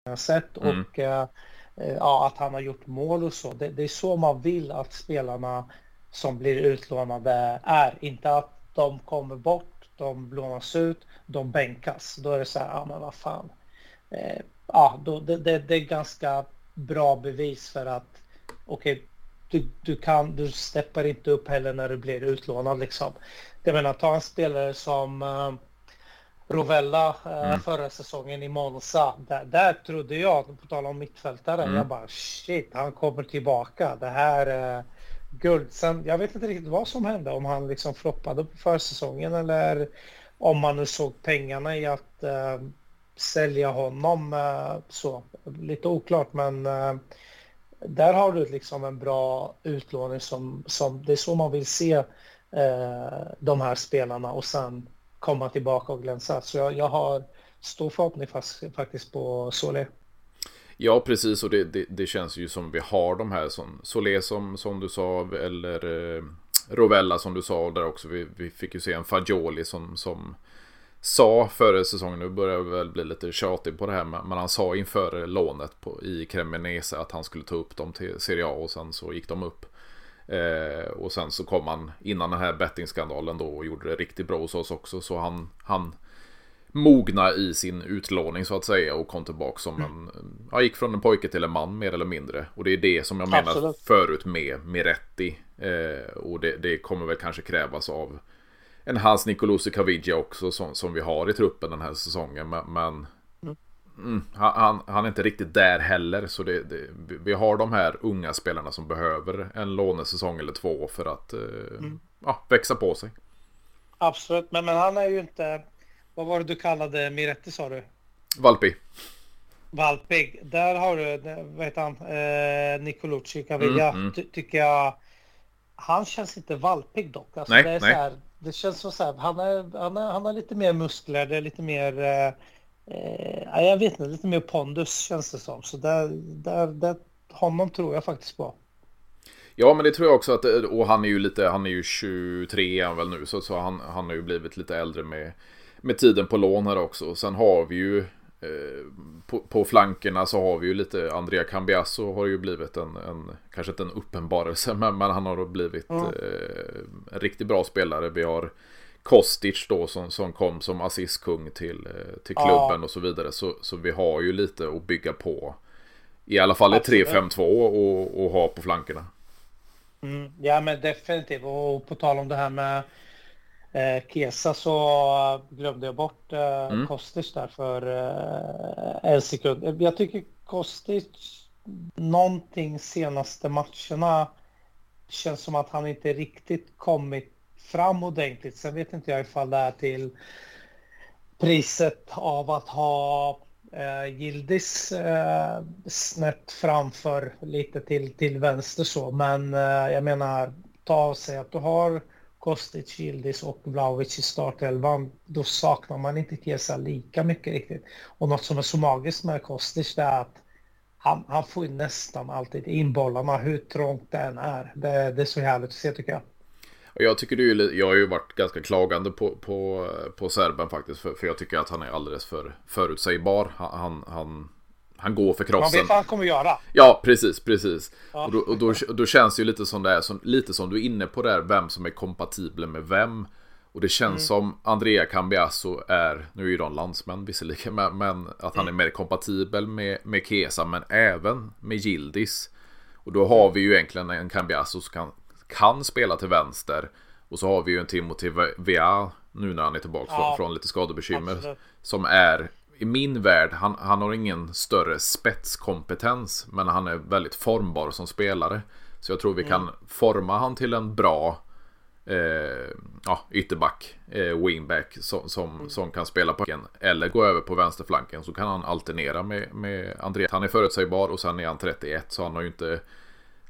jag har sett mm. och eh, ja, att han har gjort mål och så. Det, det, är så man vill att spelarna som blir utlånade är. Inte att de kommer bort, de lånas ut, de bänkas. Då är det så här, ja men vad fan. ja, då, det, det, det är ganska bra bevis för att okej, okay, du, du, kan, du steppar inte upp heller när du blir utlånad liksom. Jag menar, ta en spelare som uh, Rovella uh, mm. förra säsongen i Monza. Där, där trodde jag, på tal om mittfältare, mm. jag bara shit, han kommer tillbaka. Det här uh, guld. Sen, jag vet inte riktigt vad som hände, om han liksom floppade på försäsongen eller om man nu såg pengarna i att uh, sälja honom. Uh, så lite oklart, men uh, där har du liksom en bra utlåning som, som det är så man vill se de här spelarna och sen komma tillbaka och glänsa. Så jag, jag har stor förhoppning fast, faktiskt på Solé. Ja, precis. Och det, det, det, känns ju som vi har de här som Solé som, som du sa eller eh, Rovella som du sa där också. Vi, vi fick ju se en Fagioli som, som sa före säsongen, nu börjar jag väl bli lite tjatig på det här, men han sa inför lånet på, i Cremonese att han skulle ta upp dem till Serie A och sen så gick de upp. Eh, och sen så kom han innan den här bettingskandalen då och gjorde det riktigt bra hos oss också. Så han, han mogna i sin utlåning så att säga och kom tillbaka som en... Ja, gick från en pojke till en man mer eller mindre. Och det är det som jag menar Absolut. förut med Miretti. Eh, och det, det, kommer väl kanske krävas av en Hans Nicolosi Caviglia också som, som vi har i truppen den här säsongen. Men, men mm. Mm, han, han, är inte riktigt där heller. Så det, det, vi har de här unga spelarna som behöver en lånesäsong eller två för att eh, mm. ja, växa på sig. Absolut, men, men han är ju inte vad var det du kallade Miretti sa du? Valpi. Valpig. Där har du, vad heter han, eh, Nicolucci Caviglia. Mm, mm. Ty tycker jag. Han känns inte valpig dock. Alltså, nej, det, är nej. Så här, det känns så, så här, han, är, han, är, han har lite mer muskler, det är lite mer, eh, eh, jag vet inte, lite mer pondus känns det som. Så där, där, där, honom tror jag faktiskt på. Ja, men det tror jag också att, och han är ju lite, han är ju 23 är han väl nu, så, så han, han har ju blivit lite äldre med med tiden på lån här också. Sen har vi ju eh, på, på, flankerna så har vi ju lite Andrea Cambiasso har ju blivit en, en kanske inte en uppenbarelse men, men han har blivit mm. eh, en riktigt bra spelare. Vi har Kostic då som, som kom som assistkung till, eh, till klubben ja. och så vidare. Så, så vi har ju lite att bygga på. I alla fall ett 3-5-2 och, och ha på flankerna. Mm, ja men definitivt och på tal om det här med eh, Kesa så glömde jag bort eh, mm. Kostic där för eh, en sekund. Jag tycker Kostic någonting senaste matcherna känns som att han inte riktigt kommit fram ordentligt. Sen vet inte jag ifall det är till priset av att ha eh, Gildis eh, snett framför lite till, till vänster så. Men eh, jag menar, ta och säg att du har Kostic, Yildiz och Vlahovic i startelvan, då saknar man inte Kesa lika mycket riktigt. Och något som är så magiskt med Kostic det är att han, han får nästan alltid in bollarna hur trångt det än är. Det, det är så härligt att se tycker jag. Jag tycker det är jag har ju varit ganska klagande på, på, på serben faktiskt. För, för jag tycker att han är alldeles för förutsägbar. Han, han, han går för krossen. Man vet vad han kommer göra. Ja, precis, precis. Ja. Och, då, och då, då, känns det ju lite som det är, som, lite som du är inne på där, vem som är kompatibel med vem. Och det känns mm. som Andrea Cambiasso är, nu är ju de landsmän visserligen, men, men att han är mer kompatibel med, med Kesa, men även med Gildis. Och då har vi ju egentligen en Cambiasso som kan, kan spela till vänster. Och så har vi ju en Timothy Vea nu när han är tillbaka ja. från, från lite skadebekymmer. Absolut. Som är i min värld, han, han har ingen större spetskompetens. Men han är väldigt formbar som spelare. Så jag tror vi mm. kan forma han till en bra eh, ja, ytterback, eh, wingback som, som, mm. som kan spela på en Eller gå över på vänsterflanken så kan han alternera med, med André. Han är förutsägbar och sen är han 31 så han har ju inte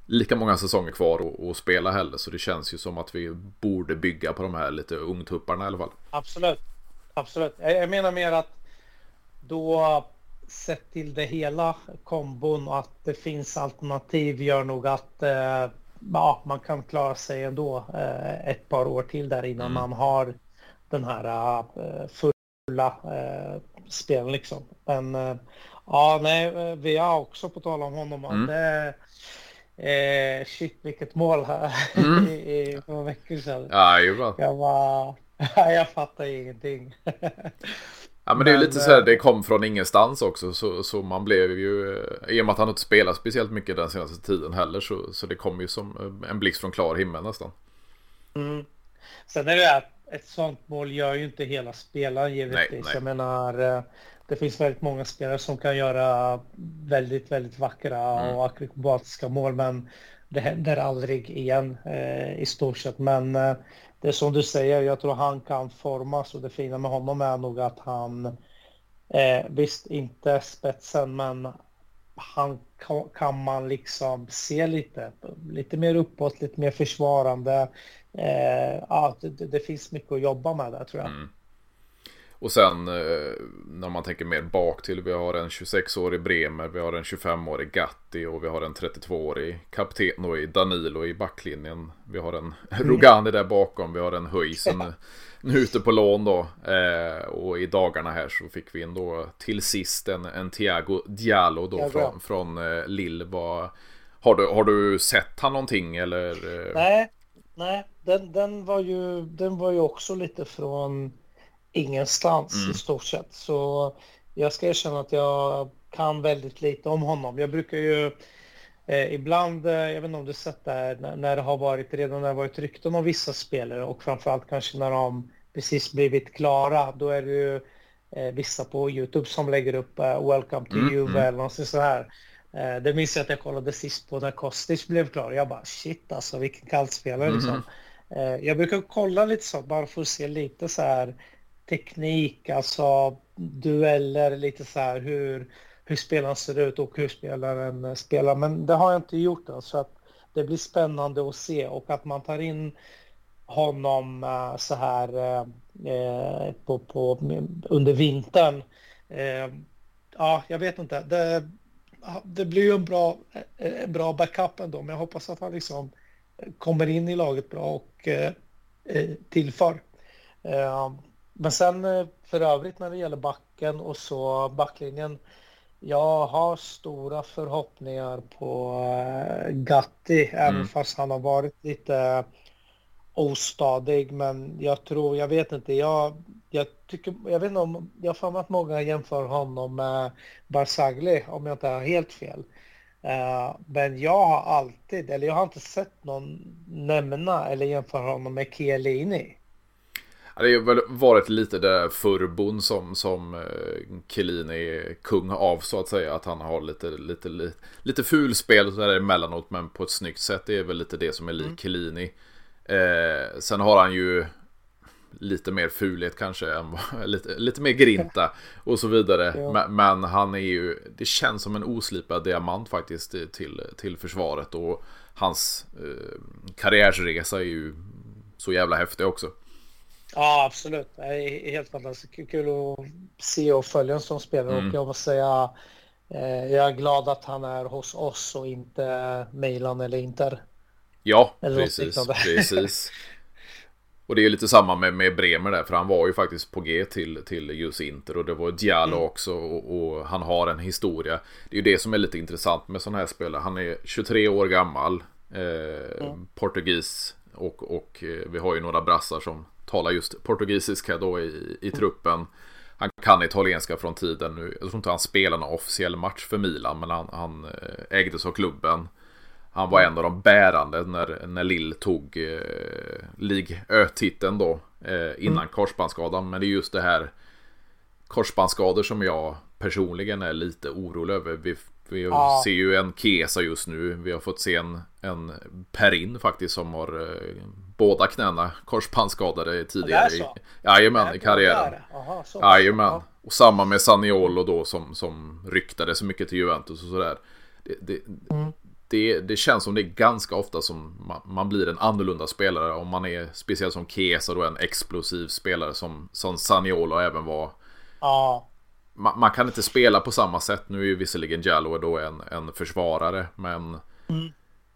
lika många säsonger kvar att spela heller. Så det känns ju som att vi borde bygga på de här lite ungtupparna i alla fall. Absolut. Absolut. Jag menar mer att då sett till det hela kombon och att det finns alternativ gör nog att eh, ja, man kan klara sig ändå eh, ett par år till där innan mm. man har den här eh, fulla eh, spelen liksom. Men eh, ja, nej, vi har också på tal om honom. Mm. Det, eh, shit vilket mål här mm. i, i några veckor sedan. Ja, Jag var, jag fattar ingenting. Ja men det är lite så här, eh, det kom från ingenstans också så, så man blev ju eh, I och med att han inte spelat speciellt mycket den senaste tiden heller så, så det kom ju som eh, en blixt från klar himmel nästan. Mm. Sen är det att ett sånt mål gör ju inte hela spelaren givetvis. Nej, nej. Jag menar det finns väldigt många spelare som kan göra väldigt, väldigt vackra mm. och akrobatiska mål men det händer aldrig igen eh, i stort sett. Men eh, det är som du säger, jag tror han kan formas och det fina med honom är nog att han eh, visst inte spetsen men han kan, kan, man liksom se lite, lite mer uppåt, lite mer försvarande. Eh, ja, det, det, finns mycket att jobba med där tror jag. Mm. Och sen eh, när man tänker mer bak till. Vi har en 26-årig Bremer, vi har en 25-årig Gatti och vi har en 32-årig kapten i Danilo i backlinjen. Vi har en. Rogani där bakom, vi har en Höjsen nu ute på lån då. Eh, och i dagarna här så fick vi in då till sist en, en Thiago Diallo då från, från eh, Lille. Har du, har du sett han någonting eller? Nej, nej. Den, den, var ju, den var ju också lite från ingenstans mm. i stort sett. Så jag ska erkänna att jag kan väldigt lite om honom. Jag brukar ju eh, ibland, eh, jag vet inte om du sett det här, när, när det har varit redan när det varit rykten om vissa spelare och framförallt kanske när de precis blivit klara, då är det ju eh, vissa på Youtube som lägger upp eh, Welcome to mm, Juve mm. eller något så här. Eh, det minns jag att jag kollade sist på när Kostic blev klar. Jag bara shit alltså vilken kallspelare mm. liksom. Eh, jag brukar kolla lite så bara för att se lite så här teknik, alltså dueller, lite så här hur, hur spelaren ser ut och hur spelaren eh, spelar. Men det har jag inte gjort än, så att det blir spännande att se och att man tar in honom eh, så här eh, på, på, under vintern. Ja, jag vet inte. Det, det blir ju en bra, en bra backup ändå, men jag hoppas att han liksom kommer in i laget bra och tillför. Men sen eh, för övrigt när det gäller backen och så backlinjen. Jag har stora förhoppningar på uh, Gatti, mm. även fast han har varit lite ostadig. Men jag tror, jag vet inte, jag, jag tycker, jag vet inte om, jag har att många jämför honom med Barzagli om jag inte har helt fel. Uh, men jag har alltid, eller jag har inte sett någon nämna eller jämföra honom med Chiellini. Det har väl varit lite det där förbon som, som eh, Chiellini är kung av så att säga. Att han har lite, lite, lite, lite fulspel där emellanåt men på ett snyggt sätt. Det är väl lite det som är lik mm. Chiellini. Eh, sen har han ju lite mer fulhet kanske, än, lite, lite mer grinta och så vidare. Ja. Men, men, han är ju, det känns som en oslipad diamant faktiskt till, till försvaret och hans eh, karriärsresa är ju så jävla häftig också. Ja, absolut. Det är helt fantastiskt. Kul att se och följa en sån spelare. Mm. Och jag måste säga, eh, jag är glad att han är hos oss och inte Milan eller Inter. Ja, eller precis. precis. Och det är lite samma med, med Bremer där, för han var ju faktiskt på G till, till just Inter och det var Diallo mm. också och, och, han har en historia. Det är ju det som är lite intressant med sådana här spelare. Han är 23 år gammal, eh, mm. portugis och, och eh, vi har ju några brassar som talar just portugisiska då i, i truppen. Han kan italienska från tiden nu. Jag tror inte han spelade någon officiell match för Milan, men han, han eh, ägdes av klubben. Han var en av de bärande när, när Lill tog eh, League Ö-titeln då. Eh, innan mm. korsbandsskadan. Men det är just det här korsbandsskador som jag personligen är lite orolig över. Vi, vi ja. ser ju en Kesa just nu. Vi har fått se en, en Perin faktiskt som har eh, båda knäna korsbandsskadade tidigare. I, jajamän, i karriären. Jajamän. Och samma med Saniolo då som, som ryktade så mycket till Juventus och sådär. Det, det, mm. det, det, känns som det är ganska ofta som man, man, blir en annorlunda spelare. Om man är speciellt som Kesa då en explosiv spelare som, som Saniolo även var. Ja. Man, man, kan inte spela på samma sätt. Nu är ju visserligen Jallow då en, en försvarare. Men mm.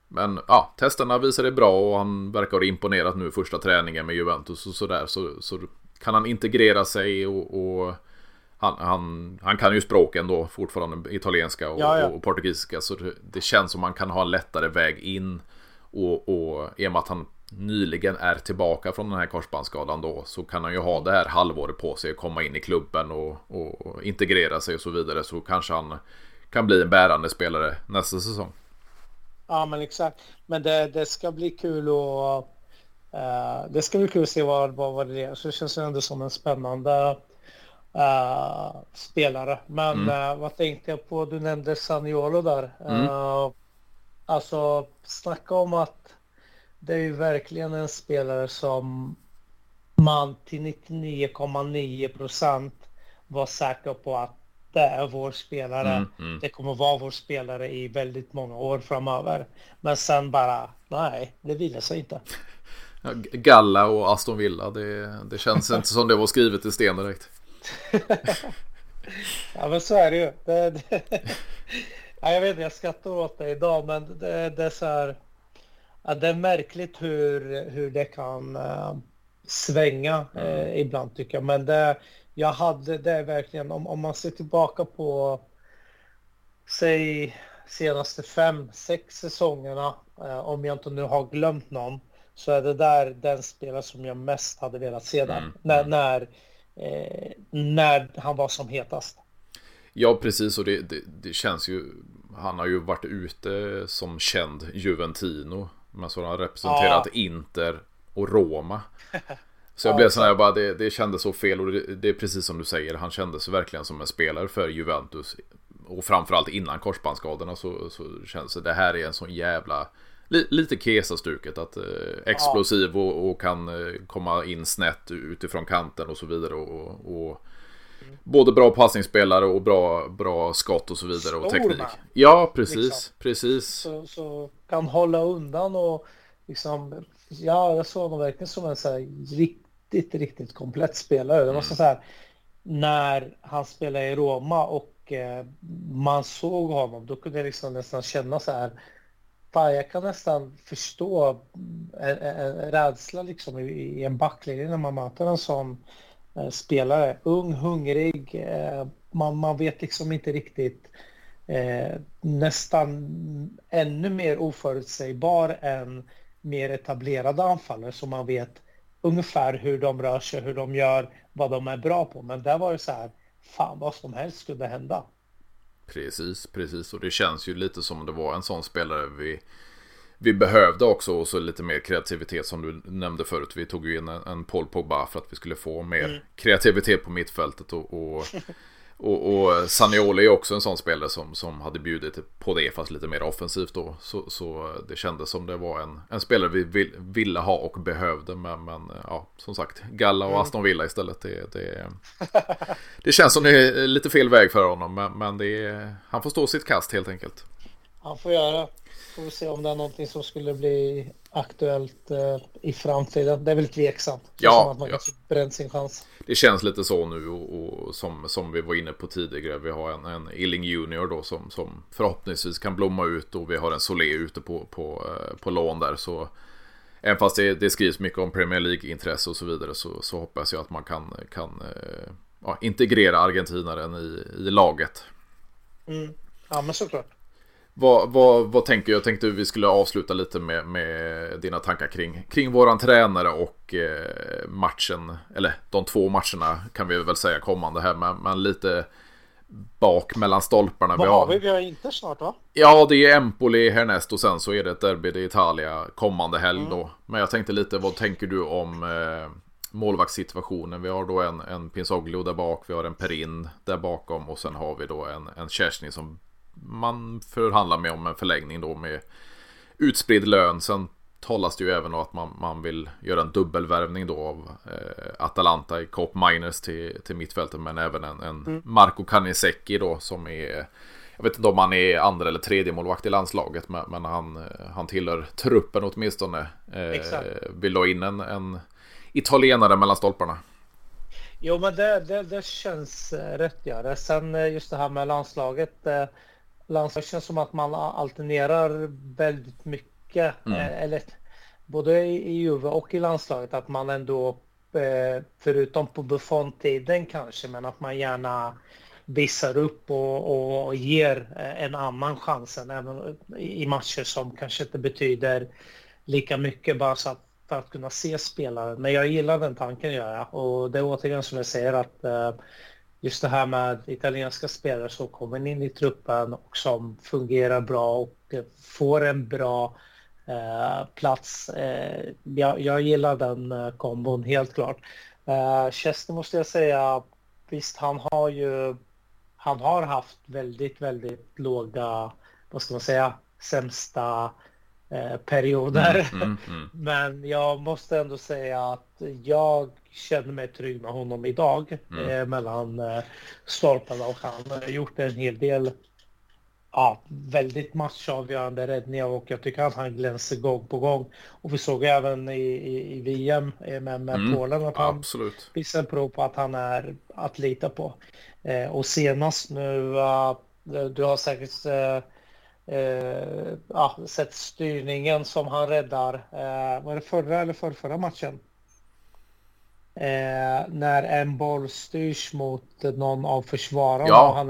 Men ja, testerna visade bra och han verkar ha imponerat nu första träningen med Juventus och sådär. Så, så kan han integrera sig och, och han, han, han, kan ju språken då fortfarande, italienska och, ja, ja. och portugisiska. Så det, det, känns som man kan ha en lättare väg in. Och, och i och med att han nyligen är tillbaka från den här korsbandsskadan då så kan han ju ha det här halvåret på sig att komma in i klubben och, och integrera sig och så vidare. Så kanske han kan bli en bärande spelare nästa säsong. Ja, men exakt. Men det, det ska bli kul att uh, det ska bli kul att se vad, vad, vad det är. Så det känns ändå som en spännande uh, spelare. Men mm. uh, vad tänkte jag på? Du nämnde Saniolo där. Mm. alltså, snacka om att det är ju verkligen en spelare som man till 99,9 procent var säker på att det är vår spelare. Mm, mm. Det kommer vara vår spelare i väldigt många år framöver. Men sen bara, nej, det ville sig inte. Galla och Aston Villa, det, det känns inte som det var skrivet i sten direkt. ja, men så är det ju. Det, det... ja, jag vet inte, jag skrattar åt det idag, men det, det är så här. Ja, det är märkligt hur, hur det kan uh, svänga uh, ibland tycker jag. Men det, jag hade det verkligen, om, om man ser tillbaka på, säg senaste fem, sex säsongerna, eh, om jag inte nu har glömt någon, så är det där den spelare som jag mest hade velat se där. Mm. När, mm. när, eh, när han var som hetast. Ja, precis. Och det, det, det, känns ju... Han har ju varit ute som känd Juventino. Men så har han representerat ja. Inter och Roma. Så jag ja, blev sån här, bara, det, det kändes så fel och det, det, är precis som du säger, han kändes verkligen som en spelare för Juventus. Och framförallt innan korsbandsskadorna så, så känns det, det här är en sån jävla, li, lite Kesa-stuket, att eh, explosiv ja. och, och, kan eh, komma in snett utifrån kanten och så vidare. Och, och. Både bra passningsspelare och bra, bra skott och så vidare Stor och teknik. Man. Ja, precis, liksom. precis. Så, så, kan hålla undan och liksom, ja, jag såg honom verkligen som en så här riktigt, riktigt komplett spelare. Det var mm. så här när han spelade i Roma och eh, man såg honom, då kunde jag liksom nästan känna så här. Fan, jag kan nästan förstå en, en rädsla liksom i, i en backlinje när man möter en sån Eh, spelare. Ung, hungrig, eh, man, man vet liksom inte riktigt eh, nästan ännu mer oförutsägbar än mer etablerade anfallare Så man vet ungefär hur de rör sig, hur de gör, vad de är bra på. Men där var det så här, fan vad som helst skulle hända. Precis, precis. Och det känns ju lite som det var en sån spelare vi, vi behövde också. Och så lite mer kreativitet som du nämnde förut. Vi tog ju in en, en Paul Pogba för att vi skulle få mer mm. kreativitet på mittfältet. Och, och Och, och Sanioli är också en sån spelare som, som hade bjudit på det fast lite mer offensivt då. Så, så det kändes som det var en, en spelare vi vill, ville ha och behövde. Men, men ja, som sagt, Galla och mm. Aston Villa istället. Det, det, det känns som det är lite fel väg för honom. Men, men det han får stå sitt kast helt enkelt. Han får göra. Får vi se om det är någonting som skulle bli aktuellt eh, i framtiden. Det är väl tveksamt. Ja, att man ja. bränt sin chans. Det känns lite så nu och, och, som, som vi var inne på tidigare. Vi har en, en Illing Junior då som, som förhoppningsvis kan blomma ut och vi har en Solé ute på, på, eh, på lån där. Så även fast det, det skrivs mycket om Premier League-intresse och så vidare så, så hoppas jag att man kan, kan eh, ja, integrera argentinaren i, i laget. Mm. Ja men såklart. Vad, vad, vad tänker jag? Jag tänkte vi skulle avsluta lite med, med dina tankar kring, kring våran tränare och eh, matchen, eller de två matcherna kan vi väl säga kommande här, men, men lite bak mellan stolparna. Vad har vi? Vi har inte snart va? Ja, det är Empoli härnäst och sen så är det ett derby i Italia kommande helg mm. då. Men jag tänkte lite, vad tänker du om eh, målvaktssituationen? Vi har då en, en Pinsoglio där bak, vi har en Perin där bakom och sen har vi då en, en Kerstin som man förhandlar med om en förlängning då med utspridd lön. Sen talas det ju även om att man, man vill göra en dubbelvärvning då av eh, Atalanta i Coop Miners till, till mittfältet. Men även en, en mm. Marco Canisecchi då som är jag vet inte om han är andra eller tredje målvakt i landslaget men, men han, han tillhör truppen åtminstone. Eh, vill då in en, en italienare mellan stolparna. Jo men det, det, det känns rätt ja. Sen eh, just det här med landslaget. Eh, landslaget känns som att man alternerar väldigt mycket. Mm. Eh, eller både i Juve och i landslaget att man ändå eh, förutom på Buffon-tiden kanske men att man gärna visar upp och, och ger eh, en annan chansen även i matcher som kanske inte betyder lika mycket bara så att, för att kunna se spelaren. Men jag gillar den tanken gör jag och det är återigen som jag säger att just det här med italienska spelare som kommer in i truppen och som fungerar bra och eh, får en bra eh, plats. Eh, jag, jag, gillar den eh, kombon helt klart. Eh, Chester måste jag säga, visst han har ju han har haft väldigt, väldigt låga, vad ska man säga, sämsta eh, perioder. Mm, mm, mm. Men jag måste ändå säga att jag känner mig trygg med honom idag mm. eh, mellan eh, stolparna och han har gjort en hel del ja, väldigt matchavgörande räddningar och jag tycker att han glänser gång på gång. Och vi såg även i, i, i VM eh, med, med mm, Polen att han absolut. visar prov på att han är att lita på. Eh, och senast nu, uh, du har säkert uh, uh, ja, sett styrningen som han räddar. Uh, var det förra eller förra matchen? Eh, när en boll styrs mot någon av försvararna. Ja,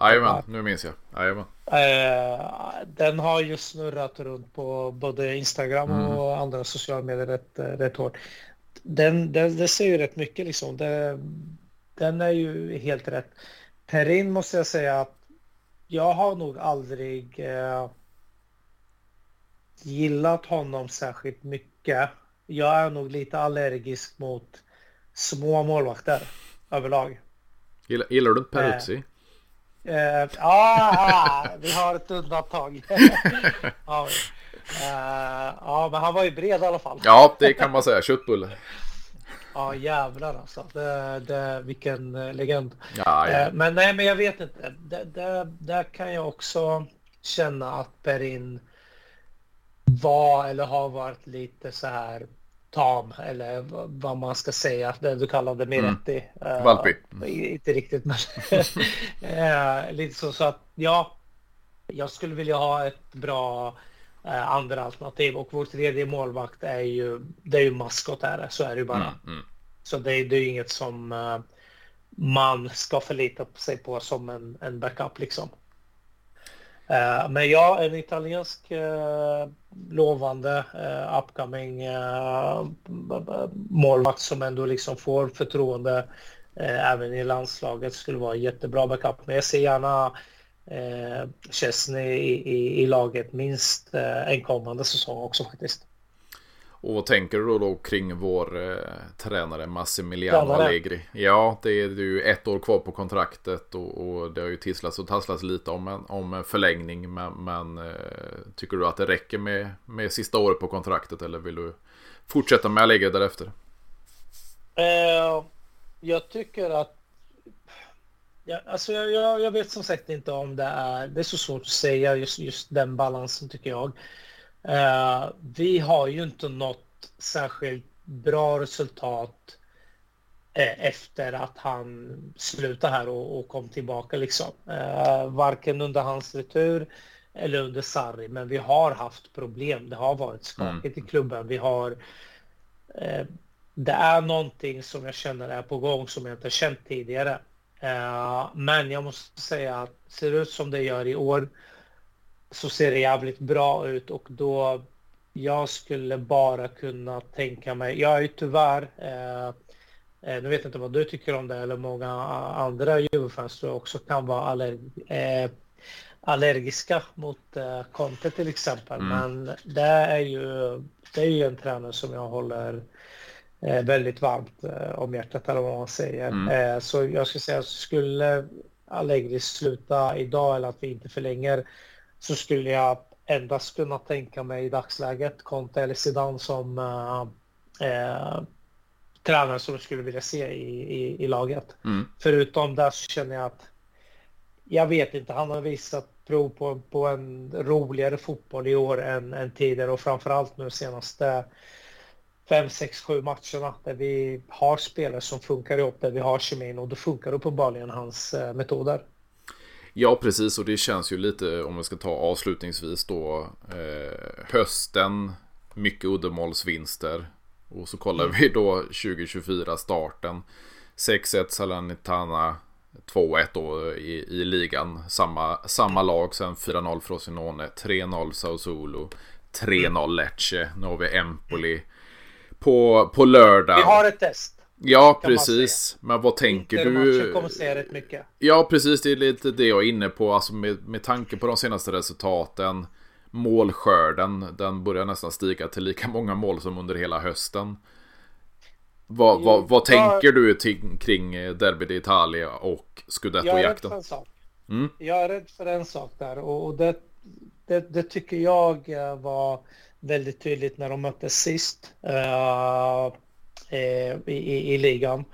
jajamän, nu minns jag. Jajamän. Eh, den har ju snurrat runt på både Instagram mm. och andra sociala medier rätt, rätt hårt. Den, den, det ser ju rätt mycket liksom. Det, den är ju helt rätt. Perin måste jag säga att jag har nog aldrig eh, gillat honom särskilt mycket. Jag är nog lite allergisk mot små målvakter överlag. Gillar, gillar du inte Peruzzi? Eh, eh, ah, vi har ett undantag. ja, eh, ja, men han var ju bred i alla fall. Ja, det kan man säga. Köttbulle. Ja jävlar alltså. Det, det, vilken eh, legend. Ja, ja. Eh, men nej, men jag vet inte. Där kan jag också känna att Perin var eller har varit lite så här tam eller vad man ska säga. Det du kallade Miretti. Mm. Uh, Valpi. Inte riktigt men uh, lite så, så att ja. Jag skulle vilja ha ett bra andra alternativ och vår tredje målvakt är ju det är ju maskot är det, så är det ju bara. Mm, mm. Så det, det är ju inget som man ska förlita sig på som en, en backup liksom. Eh, men ja, en italiensk uh, lovande uh, upcoming målvakt som ändå liksom får förtroende även i landslaget skulle vara en jättebra backup. Men jag ser gärna eh, Chesney i, i, i, laget minst en kommande säsong också faktiskt. Och vad tänker du då, då kring vår eh, tränare Massimiliano tränare. Allegri? Ja, det är ju ett år kvar på kontraktet och, och det har ju tisslats och tasslats lite om en, om en förlängning. Men, men eh, tycker du att det räcker med, med sista året på kontraktet eller vill du fortsätta med Allegri därefter? Eh, jag tycker att Ja, alltså jag, jag, jag, vet som sagt inte om det är, det är så svårt att säga just, just den balansen tycker jag. Uh, vi har ju inte nått särskilt bra resultat uh, efter att han slutade här och, och kom tillbaka liksom. Uh, varken under hans retur eller under Sarri, men vi har haft problem. Det har varit skakigt mm. i klubben. Vi har det är någonting som jag känner är på gång som jag inte känt tidigare. Men jag måste säga att det ser ut som det gör i år så ser det jävligt bra ut och då jag skulle bara kunna tänka mig, jag är ju tyvärr, eh, eh, nu vet jag inte vad du tycker om det eller många andra Juve-fans tror jag också kan vara allerg eh, allergiska mot eh, Conte till exempel. Mm. Men det är ju, det är ju en tränare som jag håller eh, väldigt varmt eh, om hjärtat eller vad man säger. Mm. Eh, så jag skulle säga, skulle Allegri sluta idag eller att vi inte förlänger så skulle jag endast kunna tänka mig i dagsläget Conte eller Zidane som uh, uh, tränare som jag skulle vilja se i, i, i laget. Mm. Förutom där så känner jag att jag vet inte, han har visat prov på, på en roligare fotboll i år än, än tidigare och framförallt nu senaste 5, 6, 7 matcherna där vi har spelare som funkar ihop, där vi har kemin och då funkar uppenbarligen hans uh, metoder. Ja, precis. Och det känns ju lite, om vi ska ta avslutningsvis då, eh, hösten, mycket uddamålsvinster. Och så kollar mm. vi då 2024 starten. 6-1 Salernitana, 2-1 då i, i ligan. Samma, samma lag, sen 4-0 Frosinone, 3-0 Sassuolo, 3-0 Lecce. Nu har vi Empoli på, på lördag. Vi har ett test. Ja, precis. Men vad tänker du? kommer se rätt mycket. Ja, precis. Det är lite det jag är inne på. Alltså med, med tanke på de senaste resultaten. Målskörden, den börjar nästan stiga till lika många mål som under hela hösten. Vad, jo, vad, vad tänker du kring Derby d'Italia och Scudetto-jakten? Jag är rädd för en sak. Mm? Jag är rädd för en sak där och det, det, det tycker jag var väldigt tydligt när de möttes sist. Uh, Eh, i, i, ligan.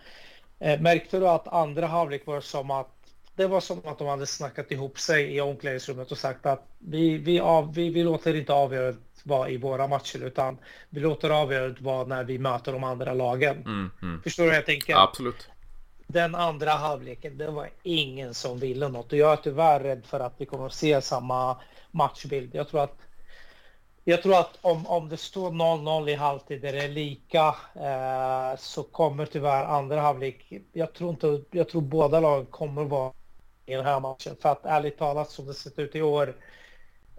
Eh, märkte du att andra halvlek var som att det var som att de hade snackat ihop sig i omklädningsrummet och sagt att vi, vi, av, vi, vi låter inte avgörandet vara i våra matcher utan vi låter avgörandet vara när vi möter de andra lagen. Mm, mm. Förstår du hur jag tänker? Absolut. Den andra halvleken, det var ingen som ville något och jag är tyvärr rädd för att vi kommer att se samma matchbild. Jag tror att jag tror att om, om det står 0-0 i halvtid där det är lika eh, så kommer tyvärr andra halvlek. Jag tror inte, jag tror båda lagen kommer vara i den här matchen. För att ärligt talat som det sett ut i år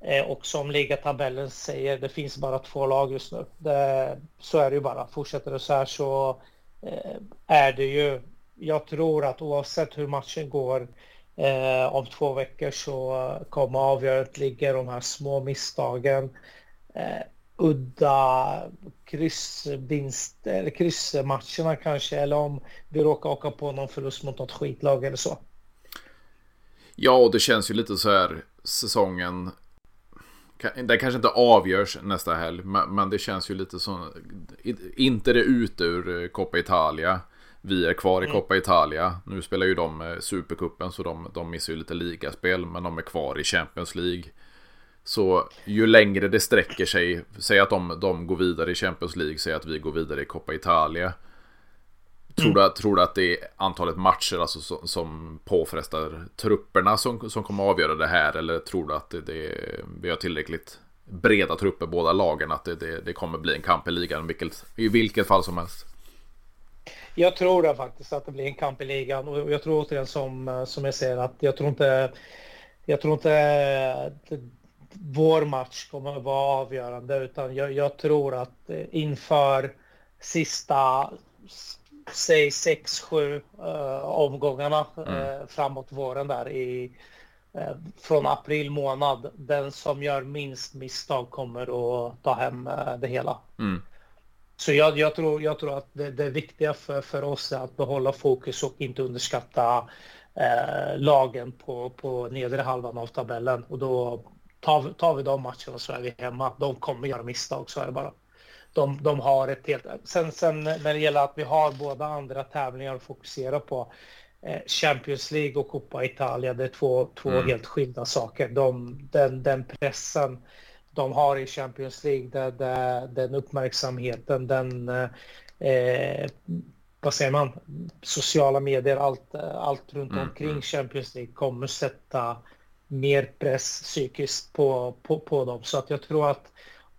eh, och som ligatabellen säger, det finns bara två lag just nu. Det, så är det ju bara. Fortsätter det så här så eh, är det ju. Jag tror att oavsett hur matchen går eh, om två veckor så kommer avgörandet ligga i de här små misstagen eh, udda kryssvinst eller kryssmatcherna kanske eller om vi råkar åka på någon förlust mot något skitlag eller så. Ja, och det känns ju lite så här säsongen. Det kanske inte avgörs nästa helg, men det känns ju lite som. Inte det ute ur Coppa Italia. Vi är kvar i mm. Coppa Italia. Nu spelar ju de eh, Supercupen så de, de missar ju lite ligaspel. Men de är kvar i Champions League. Så ju längre det sträcker sig, säg att de, de går vidare i Champions League, säg att vi går vidare i Coppa Italia. Tror du, mm. tror du att det är antalet matcher alltså, som, som påfrestar trupperna som, som kommer att avgöra det här? Eller tror du att det, det, vi har tillräckligt breda trupper båda lagen att det, det, det kommer bli en kamp i ligan vilket, i vilket fall som helst? Jag tror det faktiskt att det blir en kamp i ligan och jag tror återigen som, som jag säger att jag tror inte jag tror inte vår match kommer att vara avgörande utan jag, jag tror att eh, inför sista säg 6-7 uh, omgångarna mm. uh, framåt våren där i uh, från april månad. Den som gör minst misstag kommer att ta hem det hela. Mm. Så jag, jag, tror, jag tror att det, det viktiga för, för oss är att behålla fokus och inte underskatta lagen på, på nedre halvan av tabellen och då tar, tar vi de matcherna så är vi hemma. De kommer göra misstag, så är det bara. De, de har ett helt... Sen, sen när det gäller att vi har båda andra tävlingar att fokusera på. Eh, Champions League och Coppa Italia, det är två, två mm. helt skilda saker. De, den, den pressen de har i Champions League, det, det, den uppmärksamheten, den... Eh, vad säger man? Sociala medier, allt, allt runt mm. omkring mm. Champions League kommer sätta mer press psykiskt på, på, på dem. Så att jag tror att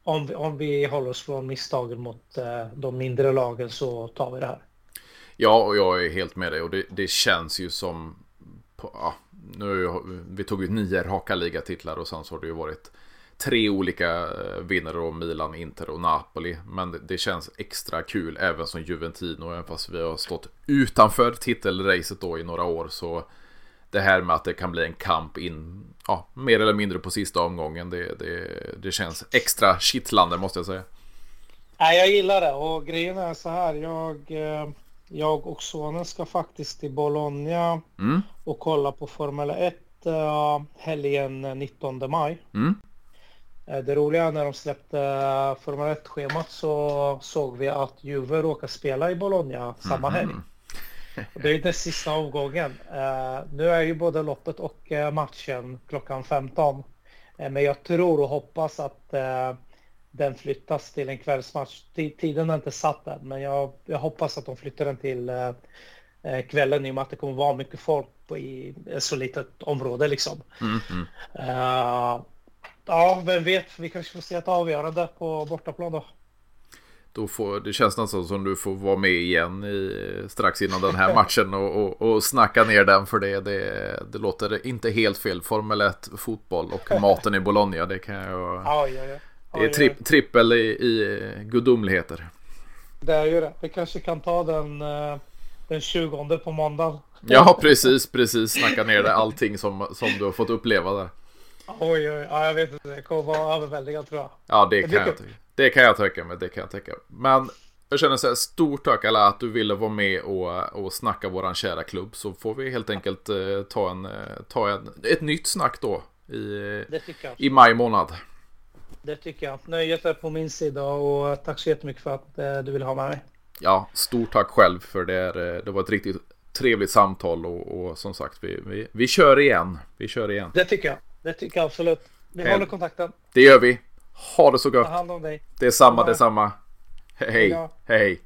om vi, om vi håller oss från misstagen mot eh, de mindre lagen så tar vi det här. Ja, och jag är helt med dig och det, det känns ju som... På, ja, nu, vi tog ju nio raka ligatitlar och sen så har det ju varit tre olika eh, vinnare och Milan, Inter och Napoli. Men det, det känns extra kul även som Juventino, även fast vi har stått utanför titelracet då i några år så det här med att det kan bli en kamp in, ja, mer eller mindre på sista omgången. Det, det, det känns extra kittlande måste jag säga. Nej, jag gillar det och grejen är så här. Jag, eh, jag och sonen ska faktiskt till Bologna mm. och kolla på Formel 1 uh, helgen 19 maj. Mm. Eh, det roliga när de släppte Formel 1-schemat så såg vi att Juve råkar spela i Bologna samma helg. Mm. Det är den sista omgången. Uh, nu är ju både loppet och uh, matchen klockan 15. Uh, eh, men jag tror och hoppas att den flyttas till en kvällsmatch. Tiden är inte satt än, men jag, jag hoppas att de flyttar den till kvällen i och med att det kommer vara mycket folk på i ett så litet område liksom. Mm, mm. ja, vem vet, vi kanske får se ett avgörande på bortaplan då. Då får, det känns nästan som du får vara med igen i, strax innan den här matchen och, och, och snacka ner den för det, det. Det låter inte helt fel. Formel 1, fotboll och maten i Bologna. Det kan jag... Oj, oj, oj. Det är tri, trippel i, i gudomligheter. Det är ju det. Vi kanske kan ta den, eh, den 20 på måndag. Ja, precis, precis. Snacka ner det. Allting som, som du har fått uppleva där. Oj, oj, ja, jag vet inte. Det kommer vara överväldigande tror jag. Ja, det, det kan jag tycka. Det kan jag tänka mig, det kan jag tänka Men jag känner så här, stort tack alla att du ville vara med och, och snacka våran kära klubb. Så får vi helt enkelt eh, ta, en, eh, ta en, ett nytt snack då i, i maj månad. Det tycker jag. Nöjet är på min sida och tack så jättemycket för att eh, du ville ha med mig. Ja, stort tack själv för det. Eh, det var ett riktigt trevligt samtal och, och som sagt vi, vi, vi kör igen. Vi kör igen. Det tycker jag. Det tycker jag absolut. Vi Hej. håller kontakten. Det gör vi. Ha det så gott. Det är samma, det är samma. Hej, hej. hej.